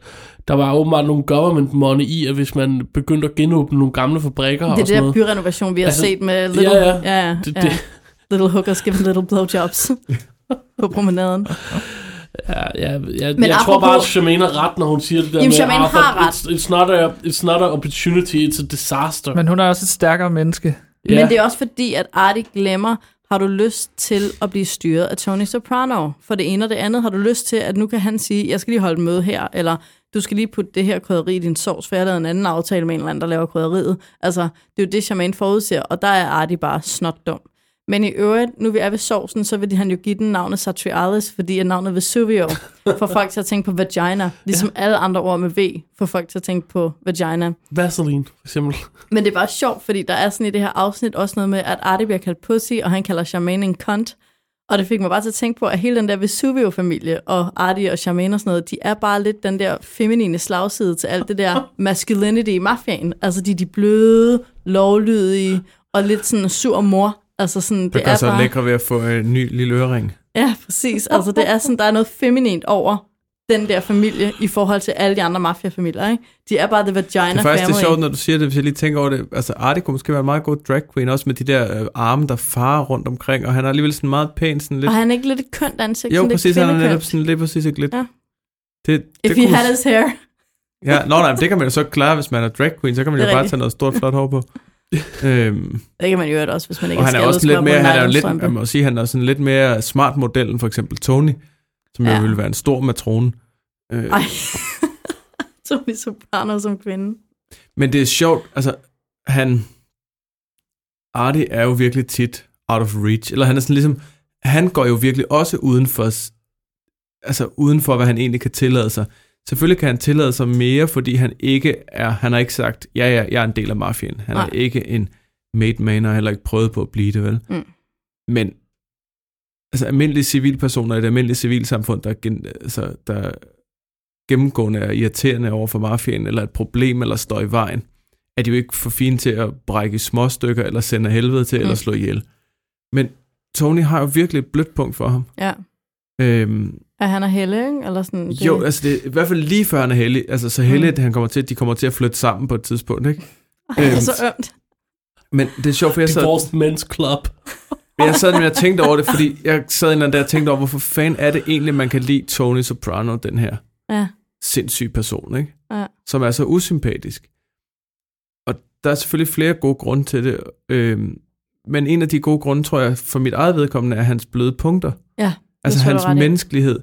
der var åbenbart nogle government money i, at hvis man begyndte at genåbne nogle gamle fabrikker Det og er det sådan der byrenovation, vi har Altså, set med little, ja, ja. ja, ja, Det- ja. det- little hookers giving little blowjobs på promenaden. Ja, ja, ja, Men jeg tror apropos- bare, at Charmaine har ret, når hun siger det der Jamen, med, Charmaine Arthur, har ret. It's, it's, not a, it's not an opportunity, it's a disaster. Men hun er også et stærkere menneske. Yeah. Men det er også fordi, at Artie glemmer, har du lyst til at blive styret af Tony Soprano? For det ene og det andet, har du lyst til, at nu kan han sige, jeg skal lige holde møde her, eller du skal lige putte det her krydderi i din sovs, for jeg har lavet en anden aftale med en eller anden, der laver krydderiet. Altså, det er jo det, Charmaine forudser, og der er Artie bare snot dum. Men i øvrigt, nu vi er ved sovsen, så vil han jo give den navnet Satrialis, fordi at navnet Vesuvio får folk til at tænke på vagina, ligesom ja. alle andre ord med V får folk til at tænke på vagina. Vaseline, for eksempel. Men det er bare sjovt, fordi der er sådan i det her afsnit også noget med, at Artie bliver kaldt pussy, og han kalder Charmaine en cunt. Og det fik mig bare til at tænke på, at hele den der Vesuvio-familie, og Artie og Charmaine og sådan noget, de er bare lidt den der feminine slagside til alt det der masculinity i mafiaen. Altså de er de bløde, lovlydige, og lidt sådan sur mor. Altså sådan, Det det gør så bare... lækre ved at få en ny lille ørering. Ja, præcis. Altså det er sådan, der er noget feminint over den der familie i forhold til alle de andre mafiafamilier, ikke? De er bare the vagina Det er faktisk family. det er sjovt, når du siger det, hvis jeg lige tænker over det. Altså, Artie kunne måske være en meget god drag queen, også med de der øh, arme, der farer rundt omkring, og han er alligevel sådan meget pæn, sådan lidt... Og han er ikke lidt et kønt ansigt? jo, sådan præcis, han er netop sådan lidt præcis ikke lidt... Ja. Det, det If he kunne- had his hair. Ja, nå, nej, men det kan man jo så klare, hvis man er drag queen, så kan man jo bare tage noget stort, flot hår på. øhm, Det kan man jo også, hvis man ikke og han er også så lidt mere, han er jo lidt, jeg må sige, han er sådan lidt mere smart model end for eksempel Tony, som Ja. jo ville være en stor matrone. Øh, Ej. Tony Soprano som kvinde. Men det er sjovt, altså, han, Artie er jo virkelig tit out of reach, eller han er sådan ligesom, han går jo virkelig også uden for, altså uden for, hvad han egentlig kan tillade sig. Selvfølgelig kan han tillade sig mere, fordi han ikke er, han har ikke sagt, ja, ja, jeg er en del af mafien. Han Nej. er ikke en made man, og har heller ikke prøvet på at blive det, vel? Mm. Men, altså almindelige civilpersoner i et almindeligt civilsamfund, der, gen, altså, der gennemgående er irriterende over for mafien, eller et problem, eller står i vejen, er de jo ikke for fine til at brække små stykker, eller sende helvede til, mm. eller slå ihjel. Men Tony har jo virkelig et blødt punkt for ham. Ja. Øhm, Er han er Helle, ikke? Eller sådan, det, jo, altså det i hvert fald lige før han er heldig, altså så heldig, at han kommer til, de kommer til at flytte sammen på et tidspunkt, ikke? Ej, det er øhm, så ømt. Men det er sjovt, for jeg sad, Divorced Men's Club. jeg sad med og tænkte over det, fordi jeg sad en der og tænkte over, hvorfor fanden er det egentlig, man kan lide Tony Soprano, den her Ja. sindssyge person, ikke? Ja. som er så usympatisk. Og der er selvfølgelig flere gode grunde til det, øhm, men en af de gode grunde, tror jeg, for mit eget vedkommende, er hans bløde punkter. Ja, Altså tror jeg, hans menneskelighed.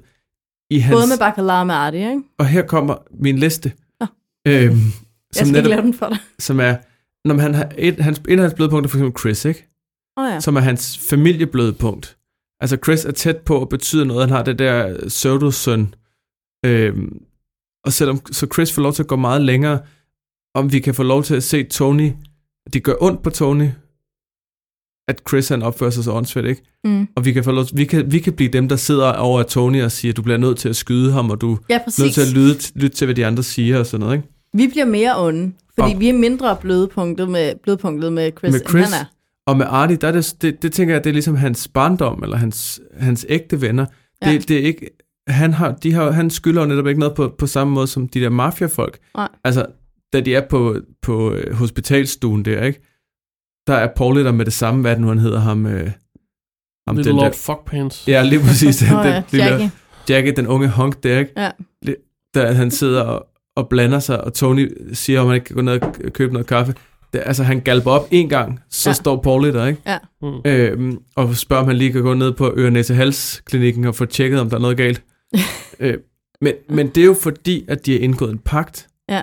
I hans, Både med Bacala og med Artie, ikke? Og her kommer min liste, Nå. øhm, Jeg som, skal ikke lave netop, den for dig. som er når han har et, hans, et af hans blødpunkter er for eksempel Chris, ikke? Oh, ja. som er hans familieblødpunkt. Altså Chris er tæt på at betyde noget. Han har det der pseudosøn. Øhm, og selvom så Chris får lov til at gå meget længere, om vi kan få lov til at se Tony, det gør ondt på Tony, at Chris han opfører sig så åndssvagt, ikke? Mm. Og vi kan, få lov, vi, kan, vi kan blive dem, der sidder over Tony og siger, du bliver nødt til at skyde ham, og du Ja, er nødt til at lytte, lytte til, hvad de andre siger og sådan noget, ikke? Vi bliver mere onde, fordi Og- vi er mindre blødpunktet med, blødpunktet med Chris, med end Chris, han er. og med Artie, der er det, det, det tænker jeg, det er ligesom hans barndom, eller hans, hans ægte venner. Ja. Det, det er ikke, han, har, de har, han skylder jo netop ikke noget på, på samme måde som de der mafiafolk. Nej. Altså, da de er på, på øh, hospitalstuen der, ikke? Der er Paul der med det samme, hvad det nu han hedder ham. Øh, ham Little den Lord der, Fuckpants. ja, lige præcis. Den, Nå ja, den, lille- Jackie. Jackie, den unge hunk der, ikke? Ja. Der han sidder og, og blander sig, og Tony siger, om han ikke kan gå ned og købe noget kaffe. Det, altså, han galper op en gang, så Ja. står Paul der, ikke? Ja. Mm. Øhm, og spørger, om han lige kan gå ned på øre næse hals klinikken og få tjekket, om der er noget galt. øh, men, men det er jo fordi, at de har indgået en pagt. Ja.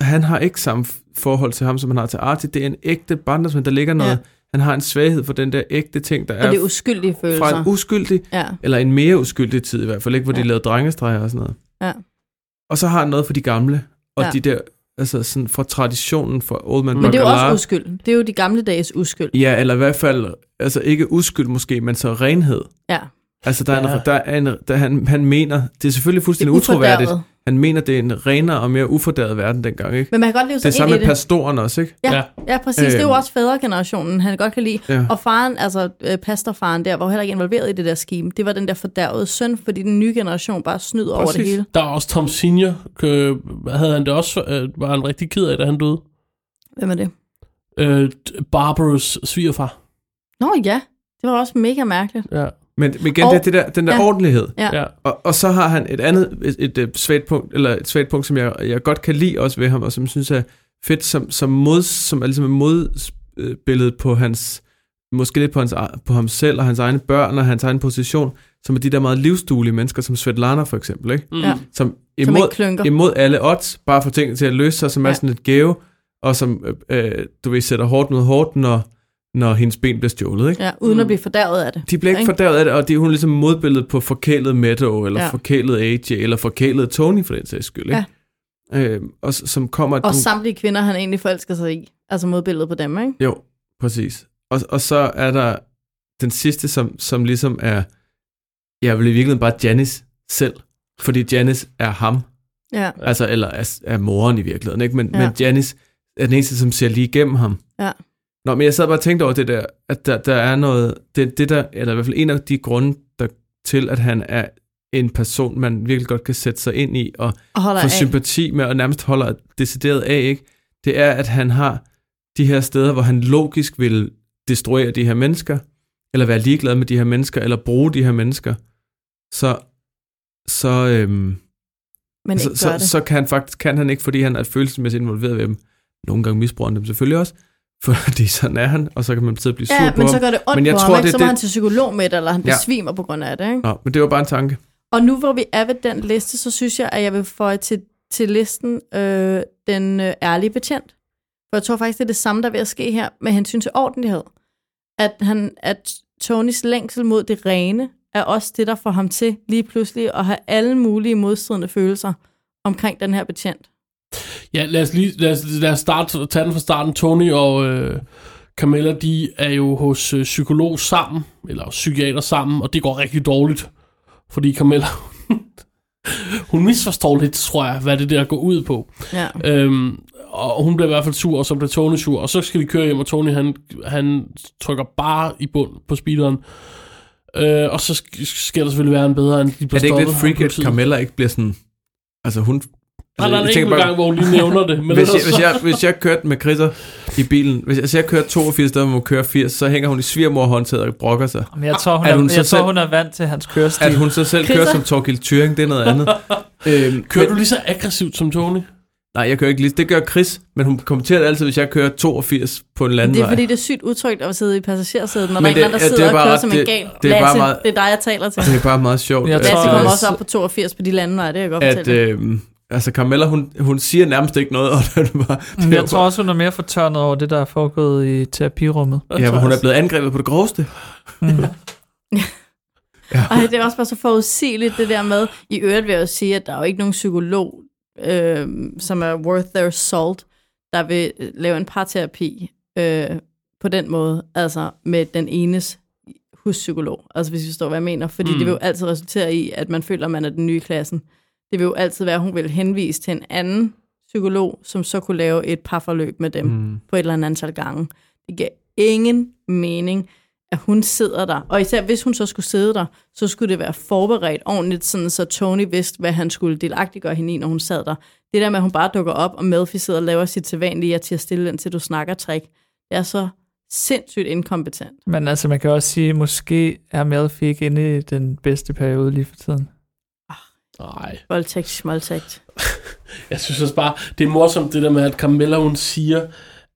Han har ikke samme forhold til ham, som han har til Artie. Det er en ægte barndomsven, der ligger noget. Ja. Han har en svaghed for den der ægte ting, der Og er, det er uskyldige følelser. fra en uskyldig, ja. eller en mere uskyldig tid i hvert fald, ikke, hvor ja. De lavede drengestreger og sådan noget. Ja. Og så har han noget for de gamle, og Ja. de der, altså sådan fra traditionen for Old Man Men det er jo også uskyld. Det er jo de gamle dages uskyld. Ja, eller i hvert fald, altså ikke uskyld måske, men så renhed. Ja. Altså, der er, Ja. en, der er en, der han, han mener, det er selvfølgelig Det er fuldstændig utroværdigt. Han mener, det er en renere og mere ufordærvet verden dengang, ikke? Men man kan godt leve Det er sig samme ind i med det. pastoren også, ikke? Ja, Ja. ja, præcis. Det er jo Øhm. også fædregenerationen, han godt kan lide. Ja. Og faren, altså øh, pastorfaren der, var jo heller ikke involveret i det der scheme. Det var den der fordærvede søn, fordi den nye generation bare snyder over det Præcis. hele. Der er også Tom Senior. Øh, havde han det også, øh, var han rigtig ked af, da han døde? Hvem er det? Øh, Barbaras svigerfar. Nå ja, det var også mega mærkeligt. Ja. Men, men igen, Og- det er det der, den der ja. ordentlighed. Ja. Og, og så har han et andet et, et, et svagt punkt, eller et svagt punkt, som jeg, jeg godt kan lide også ved ham, og som synes er fedt, som, som, mod, som er ligesom et modbillede på hans, måske lidt på, hans, på ham selv og hans egne børn og hans egen position, som er de der meget livsduelige mennesker, som Svetlana for eksempel, ikke? Mm. Ja. Som Som imod, ikke klynker. imod alle odds, bare får tingene til at løse sig, som ja. Ja. er sådan et gave, og som, øh, øh, du ved, sætter hårdt mod hårdt, når, når hendes ben bliver stjålet, ikke? Ja, uden at blive fordærvet af det. De bliver ikke Ikke? fordærvet af det, og det er hun ligesom modbilledet på forkælet Meadow, eller Ja. forkælet AJ, eller forkælet Tony for den sags skyld, ikke? Ja. Øh, og som kommer... Og samtlige kvinder, han egentlig forelsker sig i. Altså modbilledet på dem, ikke? Jo, præcis. Og, og så er der den sidste, som, som ligesom er... Jeg vil i virkeligheden bare Janice selv, fordi Janice er ham, Ja. altså, eller er, er moren i virkeligheden, ikke? Men, ja. men Janice er den eneste, som ser lige igennem ham. Ja. Nå, men jeg sad bare og tænkte over det der, at der, der er noget, det, det der, eller i hvert fald en af de grunde der, til, at han er en person, man virkelig godt kan sætte sig ind i, og Og få af. sympati med, og nærmest holder decideret af, ikke? det er, at han har de her steder, hvor han logisk vil destruere de her mennesker, eller være ligeglad med de her mennesker, eller bruge de her mennesker, så, så, øhm, Men så, så, så kan han faktisk kan han ikke, fordi han er følelsesmæssigt involveret ved dem. Nogle gange misbruger han dem selvfølgelig også, fordi sådan er han, og så kan man sidde og blive sur Ja, på men ham. så gør det ondt Men jeg på tror, ham, det- Så må det- han til psykolog med det, eller han Ja. besvimer på grund af det, ikke? Nå, men det var bare en tanke. Og nu hvor vi er ved den liste, så synes jeg, at jeg vil få til, til listen øh, den øh, ærlige betjent. For jeg tror faktisk, det er det samme, der er ved at ske her med hensyn til ordentlighed. At, han, at Tonys længsel mod det rene er også det, der får ham til lige pludselig at have alle mulige modstridende følelser omkring den her betjent. Ja, lad os lige lad os, lad os starte, tage den fra starten. Tony og øh, Camilla, de er jo hos øh, psykolog sammen, eller psykiater sammen, og det går rigtig dårligt. Fordi Camilla, hun misforstår lidt, tror jeg, hvad det der går ud på. Ja. Øhm, og hun bliver i hvert fald sur, og så bliver Tony sur, og så skal de køre hjem, og Tony han, han trykker bare i bund på speederen. Øh, og så sk- skal der selvfølgelig være en bedre, end de Er bliver det ikke lidt freak, at. Camilla ikke bliver sådan... Altså hun... Nej, der er en enkelt bare- gang, hvor hun lige nævner det. Men hvis, jeg, hvis, jeg, hvis jeg kørte med Chrisser i bilen, hvis jeg, hvis jeg kørte 82 steder, hvor man kører 80, så hænger hun i svigermor håndtaget og brokker sig. Men jeg tror, hun, er, hun så jeg tror, selv- hun er vant til hans kørestil. At hun så selv kører Chrisser? som Torgild Thuring, det er noget andet. øhm, Kører men, du lige så aggressivt som Tony? Nej, jeg kører ikke lige. Det gør Chris, men hun kommenterer det altid, hvis jeg kører 82 på en Det landvej. er fordi, det er sygt utrygt at sidde i passagersædet, når Men der er det- en anden, der det er sidder og kører ret- som en det- gal. det er bare meget- det er dig, jeg taler til. Det er bare meget sjovt. Jeg tror, Lasse kommer også op på 82 på de lande, nej, det kan jeg godt at, fortælle. øh, Altså Carmella, hun, hun siger nærmest ikke noget, og det bare... Det jeg tror også, hun er mere fortørnet over det, der er foregået i terapirummet. Ja, hvor hun er blevet angrebet på det groveste. Ej, det er også bare så forudsigeligt, det der med. I øvrigt vil jeg jo sige, at der er jo ikke nogen psykolog, øh, som er worth their salt, der vil øh, lave en parterapi øh, på den måde, altså med den enes huspsykolog. Altså hvis vi forstår, hvad jeg mener. Fordi mm. det vil jo altid resultere i, at man føler, at man er den nye i klassen. Det vil jo altid være, at hun vil henvise til en anden psykolog, som så kunne lave et parforløb med dem mm. på et eller andet antal gange. Det giver ingen mening, at hun sidder der. Og især hvis hun så skulle sidde der, så skulle det være forberedt ordentligt, sådan så Tony vidste, hvad han skulle delagtiggøre hende i, når hun sad der. Det der med, at hun bare dukker op, og Melfi sidder og laver sit sædvanlige, at til at stille den, til du snakker trick, det er så sindssygt inkompetent. Men altså, man kan også sige, måske er Melfi ikke inde i den bedste periode lige for tiden. Nej. Voldtægt, småltægt. Jeg synes også bare, det er morsomt det der med, at Carmella hun siger,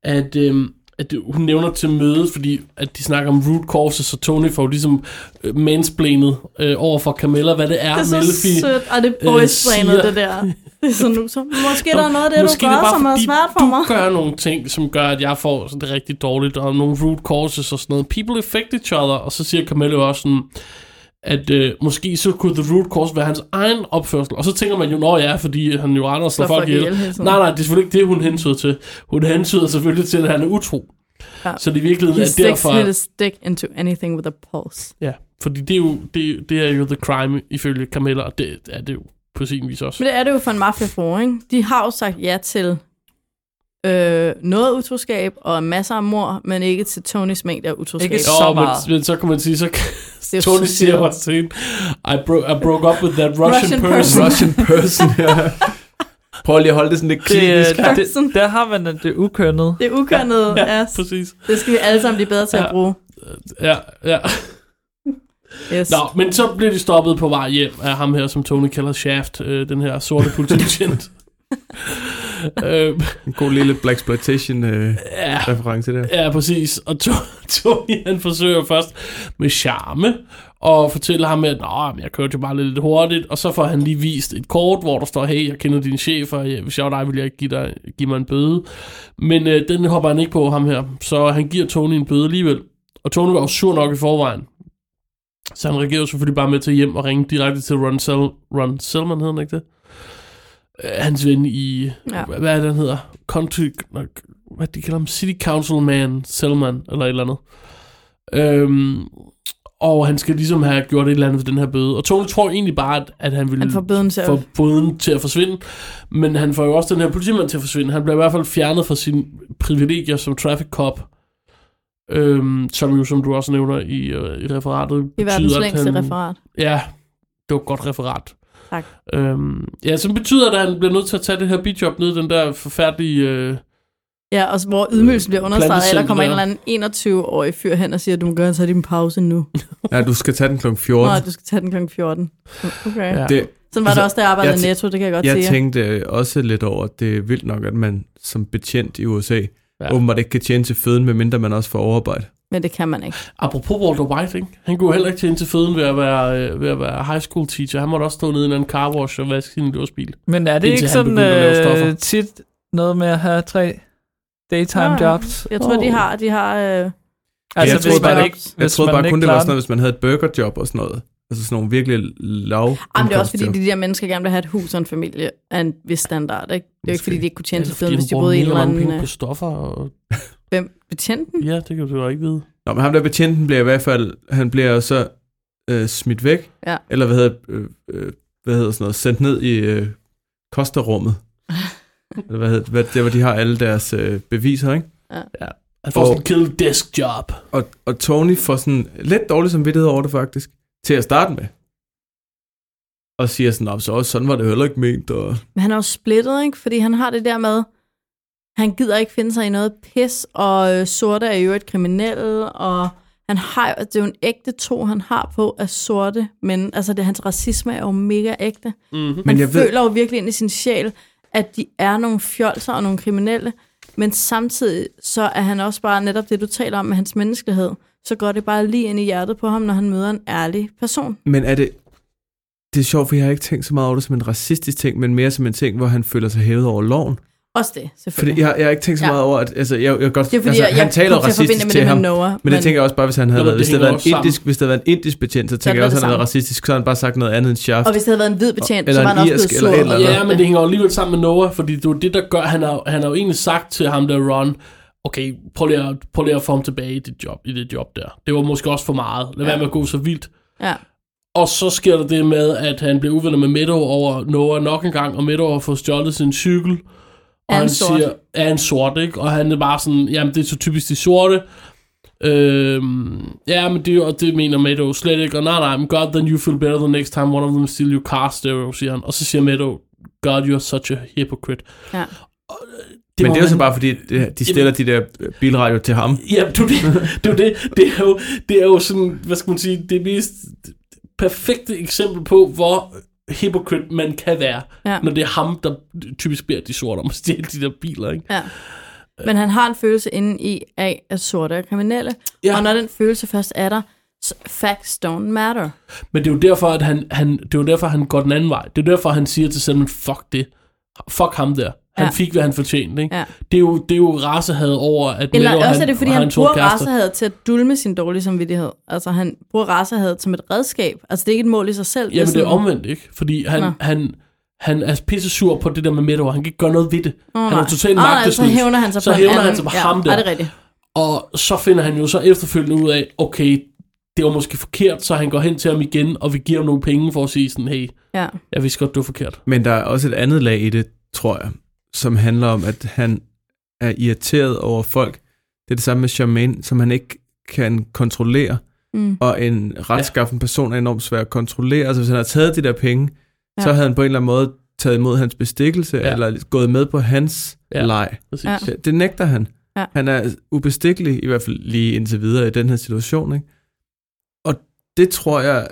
at, øhm, at hun nævner til mødet, fordi at de snakker om root causes, så Tony får ligesom øh, mansplanet øh, over for Carmella, hvad det er, Det er så Melfi, sødt, og det øh, boysplanet, siger. det der. Det er sådan så måske der er noget af det, du er gør, som er svært for du mig. gør nogle ting, som gør, at jeg får sådan det rigtig dårligt, og nogle root causes og sådan noget. People affect each other, og så siger Camille jo også sådan, at øh, måske så kunne the root cause være hans egen opførsel. Og så tænker man jo, nå ja, fordi han jo render og slår folk ihjel. Nej, nej, det er selvfølgelig ikke det, hun hensyder til. Hun hensyder selvfølgelig til, at han er utro. Ja. Så det i virkeligheden He er sticks derfor... his stick into anything with a pulse. Ja, fordi det er jo, det, det er jo the crime ifølge Camilla, og det er det jo på sin vis også. Men det er det jo for en mafiafru, ikke? De har jo sagt ja til øh, noget utroskab og masser af mor, men ikke til Tonys mængde af utroskab. Ikke Jo, men, meget. men så kan man sige, så Det er Tony så siger også til hende, I, bro- I broke up with that Russian, Russian person. Russian person, ja. Prøv lige at holde det sådan lidt Det, klinisk. det, det, der har man det ukønnet. Det er ukønnet, ja, Ja, præcis. Det skal vi alle sammen blive bedre til at Ja. bruge. Ja, ja. Yes. Nå, men så bliver de stoppet på vej hjem af ham her, som Tony kalder Shaft, øh, den her sorte politibetjent. øh, En god lille Black Exploitation øh, ja, reference der. ja, præcis. Og To- Tony, han forsøger først med charme og fortæller ham, at Nå, men jeg kørte jo bare lidt hurtigt, og så får han lige vist et kort, hvor der står, hey, jeg kender din chef, og hvis jeg var dig, ville jeg ikke give, dig, give mig en bøde. Men øh, den hopper han ikke på, ham her, så han giver Tony en bøde alligevel. Og Tony var jo sur nok i forvejen. Så han reagerer selvfølgelig bare med til hjem og ringe direkte til Ron, Sel Ron Selman, hedder han ikke det? Øh, hans ven i, Ja. hvad, hvad er det, han hedder? Country, hvad de kalder ham? City Councilman Selman, eller et eller andet. Øhm, og han skal ligesom have gjort et eller andet ved den her bøde. Og Tony tror egentlig bare, at, at han vil Han får bøden til at... få bøden til at forsvinde. Men han får jo også den her politimand til at forsvinde. Han bliver i hvert fald fjernet fra sine privilegier som traffic cop. Øhm, som jo, som du også nævner i, øh, i referatet, I verdens længste han, referat. Ja, det var et godt referat. Tak. Øhm, ja, som betyder, at han bliver nødt til at tage det her bidjob ned i den der forfærdelige... Øh, Ja, og så- hvor ydmygelsen bliver understreget, af, at der kommer en eller anden 21-årig fyr hen og siger, du må gerne tage din pause nu. Ja, du skal tage den kl. Nå, 14. du skal tage den kl. 14. Okay. Ja. Det, Sådan var Altså, det også, da jeg arbejdede jeg tæ- Netto, det kan jeg godt jeg sige. tænkte også lidt over, at det er vildt nok, at man som betjent i USA ja. åbenbart ikke kan tjene til føden, medmindre man også får overarbejde. Men det kan man ikke. apropos Walter White, ikke? han kunne heller ikke tjene til føden ved at være, øh, ved at være high school teacher. Han måtte også stå nede i en car wash og vaske sin låsbil. Men er det ikke sådan øh, tit noget med at have tre daytime ja. jobs? Jeg tror, de har... De har øh, Altså, jeg hvis troede man bare, ikke, Jeg hvis troede man bare ikke kun, det var sådan noget, hvis man havde et burgerjob og sådan noget. Altså sådan nogle virkelig lav Jamen, det er også fordi, de der mennesker gerne vil have et hus og en familie af en vis standard. Ikke? Det er jo ikke, fordi de ikke kunne tjene til føden, hvis de boede i en eller anden... penge øh, på stoffer. Og... Hvem? Betjenten? Ja, det kan du jo ikke vide. Nå, men ham der betjenten bliver i hvert fald, han bliver så øh, smidt væk, Ja. eller hvad hedder, øh, øh, hvad hedder sådan noget, sendt ned i øh, kosterrummet. eller hvad hedder det, hvad, der hvor de har alle deres øh, beviser, ikke? Han får Og- sådan en kill desk job. Og, og Tony får sådan lidt dårlig samvittighed over det faktisk, til at starte med. Og siger sådan, "Nå, så også sådan var det heller ikke ment, og Men han er jo splittet, ikke? Fordi han har det der med, han gider ikke finde sig i noget pis, og øh, sorte er jo et kriminelle, og han har, jo- det er jo en ægte tro, han har på af sorte, men altså det, hans racisme er jo mega ægte. Mm-hmm. Men Han jeg ved- føler jo virkelig ind i sin sjæl, at de er nogle fjolser og nogle kriminelle, men samtidig så er han også bare netop det, du taler om med hans menneskelighed. Så går det bare lige ind i hjertet på ham, når han møder en ærlig person. Men er det... det er sjovt, for jeg har ikke tænkt så meget over det som en racistisk ting, men mere som en ting, hvor han føler sig hævet over loven. Også det, selvfølgelig. Fordi jeg, jeg har ikke tænkt så Ja. meget over, at altså, jeg, jeg godt, Det er fordi, altså, jeg- han jeg taler til racistisk med til med ham, Noah, men, men- det tænker jeg også bare, hvis han havde været, hvis det, havde været en indisk, hvis det havde været en indisk betjent, så tænker jeg også, at han havde været racistisk, så havde han bare sagt noget andet end chef. Og hvis det havde været en hvid betjent, Eller så var han også blevet eller sur. et eller andet. Ja, men det hænger jo alligevel sammen med Noah, fordi det er det, der gør, han har, han har jo egentlig sagt til ham der, Ron, okay, prøv lige, at, prøv lige at få ham tilbage i det job, i det job der. Det var måske også for meget. Lad være med at gå så vildt. Ja. Og så sker der det med, at han bliver uvenner med Meadow over Noah nok en gang, og Meadow har fået stjålet sin cykel. Og Er en han sort. siger, er en sort, ikke? Og han er bare sådan, jamen det er så typisk de sorte. Øhm, ja, men det, og det mener Meadow slet ikke. Og nej, nej, men God, then you feel better the next time one of them steal your car stereo, siger han. Og så siger Meadow, God, you're such a hypocrite. Ja. Det men det er jo så bare fordi, det- de stiller de der bilradio til ham. Ja, det, er det, det, er det, det, er jo, det er jo sådan, hvad skal man sige, det mest perfekte eksempel på, hvor hypocrite man kan være, Ja. når det er ham, der typisk beder de sorte om at stjæle de der biler, ikke? Ja. Men han har en følelse inde i af, at sorte er kriminelle. Ja. Og når den følelse først er der, facts don't matter. Men det er jo derfor, at han, han, det er jo derfor, han går den anden vej. Det er derfor, han siger til sig, fuck det. Fuck ham der. Han Ja. fik, hvad han fortjente, ikke? Ja. Det er jo, det er jo rasehad over, at Eller Meadow, også er det, fordi han sort bruger racehadet til at dulme sin dårlige samvittighed. Altså, han bruger racehadet som et redskab. Altså, det er ikke et mål i sig selv. Jamen, det er sådan- omvendt, ikke? Fordi han, Nå. han, han er pisse sur på det der med Meadow, og han kan ikke gøre noget ved det. Åh, han er totalt nej, magtesløs. så hævner han sig så på hævner han sig på Ja, ham der. er det rigtigt? Og så finder han jo så efterfølgende ud af, okay, det var måske forkert, så han går hen til ham igen, og vi giver ham nogle penge for at sige sådan, hey, Ja. jeg vidste godt, du var forkert. Men der er også et andet lag i det, tror jeg, som handler om, at han er irriteret over folk. Det er det samme med Charmaine, som han ikke kan kontrollere. Mm. Og en retskaffen person er enormt svær at kontrollere. Altså hvis han har taget de der penge, ja. så Ja. havde han på en eller anden måde taget imod hans bestikkelse, Ja. ja. eller gået med på hans Ja, ja. leg. Præcis. Ja. Det, nægter han. Ja. Han er ubestikkelig, i hvert fald lige indtil videre i den her situation. Ikke? Og det tror jeg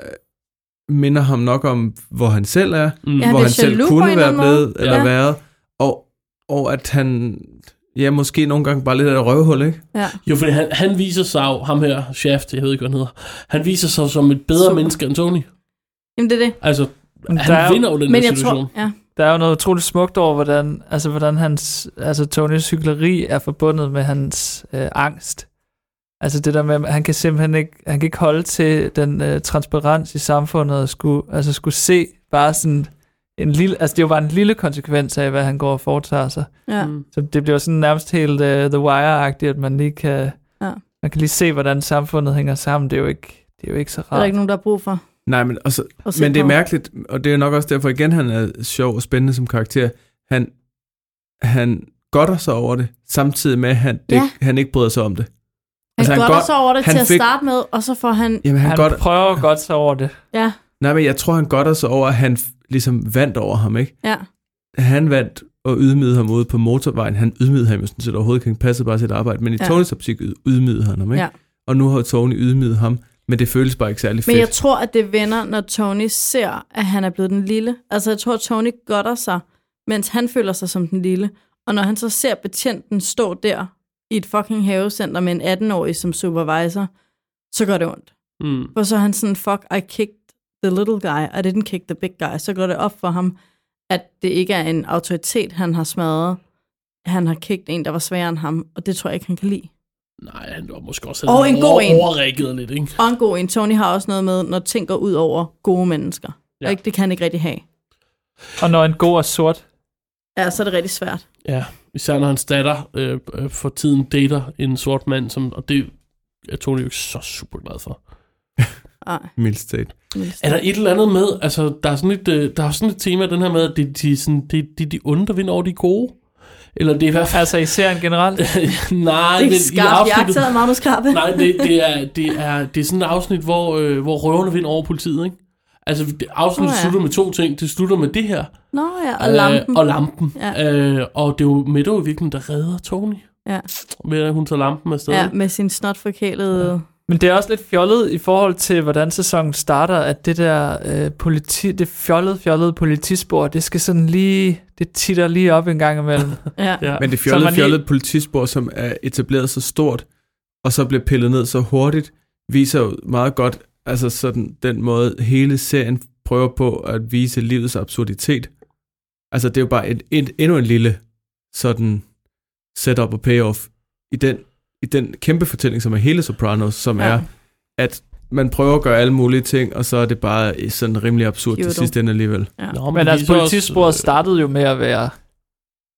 minder ham nok om, hvor han selv er, Mm. Ja, hvor han selv kunne være blevet, eller Ja. været, og, at han, ja, måske nogle gange bare lidt af et røvhul, ikke? Ja. Jo, fordi han, han viser sig jo, ham her, Shaft, jeg ved ikke, hvad han hedder, han viser sig som et bedre Super. menneske end Tony. Jamen, det er det. Altså, han der er vinder jo den Men der jeg situation. tror, ja. Der er jo noget utroligt smukt over, hvordan, altså, hvordan hans, altså Tonys hykleri er forbundet med hans øh, angst. Altså det der med, at han kan simpelthen ikke, han kan ikke holde til den øh, transparens i samfundet, og skulle, altså skulle se bare sådan en lille, altså det er jo bare en lille konsekvens af, hvad han går og foretager sig. Ja. Mm. Så det bliver sådan nærmest helt uh, The Wire-agtigt, at man lige kan, Ja. man kan lige se, hvordan samfundet hænger sammen. Det er jo ikke, det er jo ikke så Det er der rart. ikke nogen, der har brug for. Nej, men, også, at men det er mærkeligt, og det er nok også derfor igen, han er sjov og spændende som karakter. Han, han godter sig over det, samtidig med, at han, det, Ja. han ikke bryder sig om det. Han, Altså, altså, han godter godt- sig over det han til at fik- starte med, og så får han... Jamen, han, Han han godt, prøver godt sig over det. Ja, nej, men jeg tror, han godter sig over, at han ligesom vandt over ham, ikke? ja. Han vandt og ydmygede ham ude på motorvejen. Han ydmygede ham jo sådan set overhovedet ikke. Han passede bare sit arbejde. Men i Ja. Tonys optik yd- ydmygede han ham, ikke? Ja. Og nu har Tony ydmyget ham, men det føles bare ikke særlig Men fedt. jeg tror, at det vender, når Tony ser, at han er blevet den lille. Altså, jeg tror, at Tony godter sig, mens han føler sig som den lille. Og når han så ser betjenten stå der i et fucking havecenter med en 18-årig som supervisor, så gør det ondt. Mm. For så er han sådan, fuck, I kicked the little guy, I didn't kick the big guy. Så går det op for ham, at det ikke er en autoritet, han har smadret. Han har kicket en, der var sværere end ham, og det tror jeg ikke, han kan lide. Nej, han var måske også Og en god en. overreaget lidt, ikke? Og en god en. Tony har også noget med, når ting går ud over gode mennesker. Ja. Ja. Ikke, det kan han ikke rigtig have. Og når en god er sort, Ja, så er det rigtig svært. Ja, især når hans datter øh, øh, for tiden dater en sort mand, som, og det er Tony jo ikke så super glad for. Ej, Mildt talt. Er der et eller andet med, altså der er sådan et, øh, der er sådan et tema, den her med, at det, de, sådan, det, det de onde, der vinder over de gode. Eller det er i hvert fald... altså i serien generelt, nej, det er skarpt. Jeg er meget med skarpe. Nej, det, det, er, det, er, det er sådan et afsnit, hvor, øh, hvor røverne vinder over politiet, ikke? Altså, det, afsnittet Nå ja. slutter med to ting. Det slutter med det her. Nå ja, og lampen. Øh, og lampen. Ja. Øh, og det er jo Meadow i virkeligheden, der redder Tony. Ja. Ved at hun tager lampen afsted. Ja, med sin snotforkælede... Men det er også lidt fjollet i forhold til, hvordan sæsonen starter, at det der øh, politi, det fjollede, fjollede politispor, det skal sådan lige, det titter lige op en gang imellem. Ja. Ja. Men det fjollede, lige- fjollede politispor, som er etableret så stort, og så bliver pillet ned så hurtigt, viser jo meget godt, altså sådan den måde hele serien prøver på at vise livets absurditet. Altså, det er jo bare et, et, endnu en lille sådan setup og payoff i den, i den kæmpe fortælling, som er hele Sopranos, som ja. er, at man prøver at gøre alle mulige ting, og så er det bare sådan rimelig absurd Judo. til sidst ende alligevel. Ja. Nå, men, men altså, politisporet startede jo med at være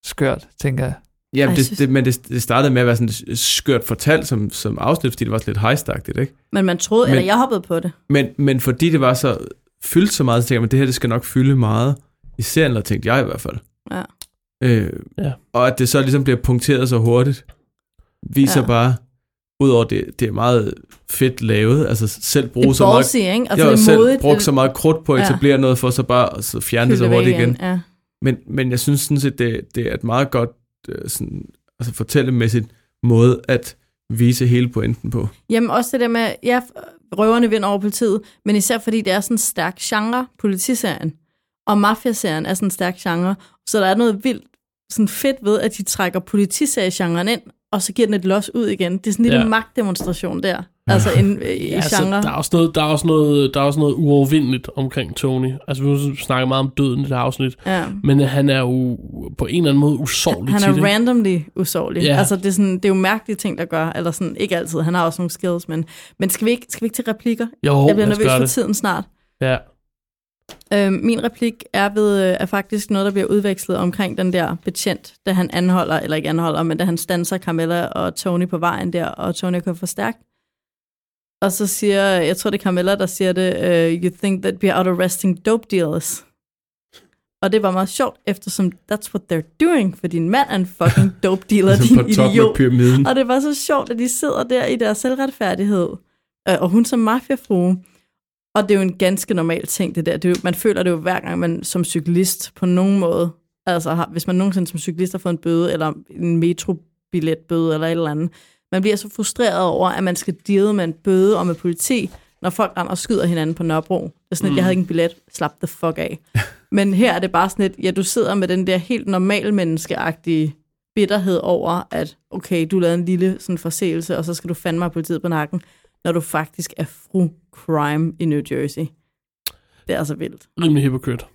skørt, tænker jeg. Ja, det, det, men det, det startede med at være sådan skørt fortalt som, som afsnit, fordi det var lidt hejstagtigt, ikke? Men man troede, men, eller jeg hoppede på det. Men, men fordi det var så fyldt så meget, så tænkte jeg, at det her det skal nok fylde meget i serien, eller tænkte jeg i hvert fald. Ja. Øh, ja. Og at det så ligesom bliver punkteret så hurtigt, viser ja. bare, udover det, det er meget fedt lavet, altså selv bruge så meget, ikke? Altså, jeg har selv modigt, brugt så meget krudt på at etablere ja. noget, for så bare så fjerne det så hurtigt igen. igen. Ja. Men, men jeg synes sådan set, det, det er et meget godt øh, sådan, altså fortællemæssigt måde at vise hele pointen på. Jamen også det der med, ja, røverne vinder over politiet, men især fordi det er sådan en stærk genre, politiserien. Og mafiaserien er sådan en stærk genre. Så der er noget vildt sådan fedt ved, at de trækker politiseriegenren ind, og så giver den et los ud igen. Det er sådan en lille ja. magtdemonstration der. Altså en, øh, i ja, altså, genre. Der er, også noget, der, er også noget, der er også noget uovervindeligt omkring Tony. Altså vi snakker meget om døden i det afsnit. Ja. Men han er jo på en eller anden måde usårlig Han er tit, randomly usårlig. Ja. Altså det er, sådan, det er jo mærkelige ting, der gør. Eller sådan, ikke altid. Han har også nogle skills. Men, men skal, vi ikke, skal vi ikke til replikker? Jo, Jeg bliver nervøs for tiden snart. Ja. Øh, min replik er, ved, øh, er faktisk noget, der bliver udvekslet omkring den der betjent, da han anholder, eller ikke anholder, men da han stanser Carmella og Tony på vejen der, og Tony kører for stærkt. Og så siger, jeg tror det er Carmella, der siger det, uh, you think that we are arresting dope dealers. Og det var meget sjovt, eftersom that's what they're doing, for din mand er en fucking dope dealer, din idiot. Og det var så sjovt, at de sidder der i deres selvretfærdighed, uh, og hun som mafiafrue, og det er jo en ganske normal ting, det der. Det er jo, man føler det jo hver gang, man som cyklist på nogen måde, altså har, hvis man nogensinde som cyklist har fået en bøde, eller en metrobilletbøde, eller et eller andet, man bliver så frustreret over, at man skal deale med en bøde og med politi, når folk render og skyder hinanden på Nørrebro. Det er sådan, at mm. jeg havde ikke en billet, slap the fuck af. Men her er det bare sådan et, ja, du sidder med den der helt normal menneskeagtige bitterhed over, at okay, du lavede en lille sådan forseelse, og så skal du fandme have politiet på nakken, når du faktisk er fru crime i New Jersey. Det er altså vildt. Rimelig hypocrite.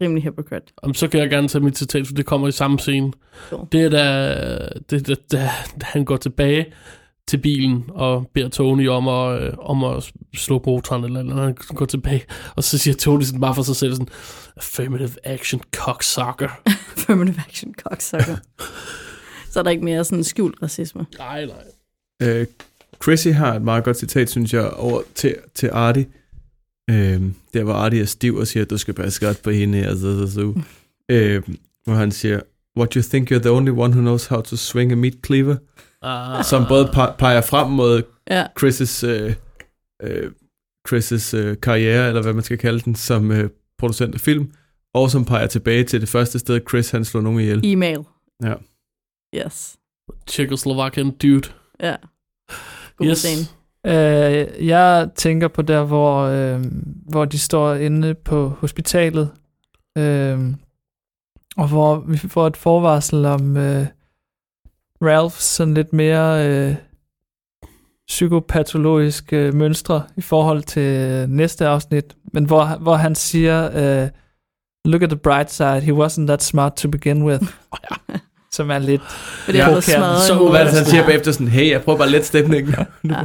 Rimelig hypocrite. Om så kan jeg gerne tage mit citat, for det kommer i samme scene. Jo. Det er da, det, da, da, da han går tilbage til bilen og beder Tony om at, øh, om at slå motoren eller eller Han går tilbage, og så siger Tony sådan bare for sig selv sådan, affirmative action cocksucker. affirmative action cocksucker. så er der ikke mere sådan skjult racisme. Nej, nej. Øh, Chrissy har et meget godt citat, synes jeg, over til, til Artie. Øhm, der hvor Artie er stiv og siger, at du skal passe godt på hende. Altså, så, så. øhm, hvor han siger, What you think you're the only one who knows how to swing a meat cleaver? Ah. Som både peger frem mod ja. Chris' øh, øh, Chris' øh, karriere, eller hvad man skal kalde den, som øh, producent af film, og som peger tilbage til det første sted, Chris han slår nogen ihjel. E-mail. Ja. Yes. Czechoslovakian dude. Ja. God yes. scene. Uh, jeg tænker på der, hvor, uh, hvor de står inde på hospitalet, uh, og hvor vi får et forvarsel om uh, Ralph sådan lidt mere uh, psykopatologiske mønstre i forhold til næste afsnit, men hvor, hvor han siger, uh, look at the bright side, he wasn't that smart to begin with. som er lidt Fordi ja. smadret. Så hvad han siger bagefter sådan, hey, jeg prøver bare lidt stemningen. ja.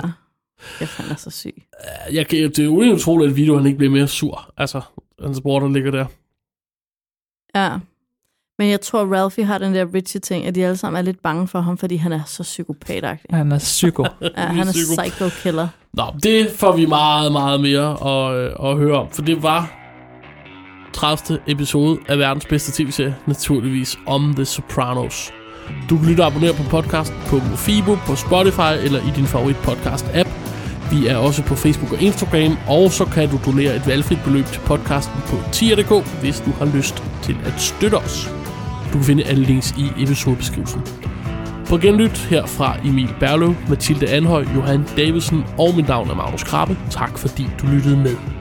Jeg fandt er så syg. Jeg, det er jo utroligt, at videoen ikke bliver mere sur. Altså, hans bror, der ligger der. Ja. Men jeg tror, Ralphie har den der Richie-ting, at de alle sammen er lidt bange for ham, fordi han er så psykopatagtig. Han er psyko. ja, han er psycho-killer. Nå, det får vi meget, meget mere at, øh, at høre om, for det var 30. episode af verdens bedste tv-serie, naturligvis om The Sopranos. Du kan lytte og abonnere på podcasten på Mofibo, på Spotify eller i din favorit podcast-app. Vi er også på Facebook og Instagram, og så kan du donere et valgfrit beløb til podcasten på tier.dk, hvis du har lyst til at støtte os. Du kan finde alle links i episodebeskrivelsen. På genlyt her fra Emil Berløv, Mathilde Anhøj, Johan Davidsen og mit navn er Magnus Krabbe. Tak fordi du lyttede med.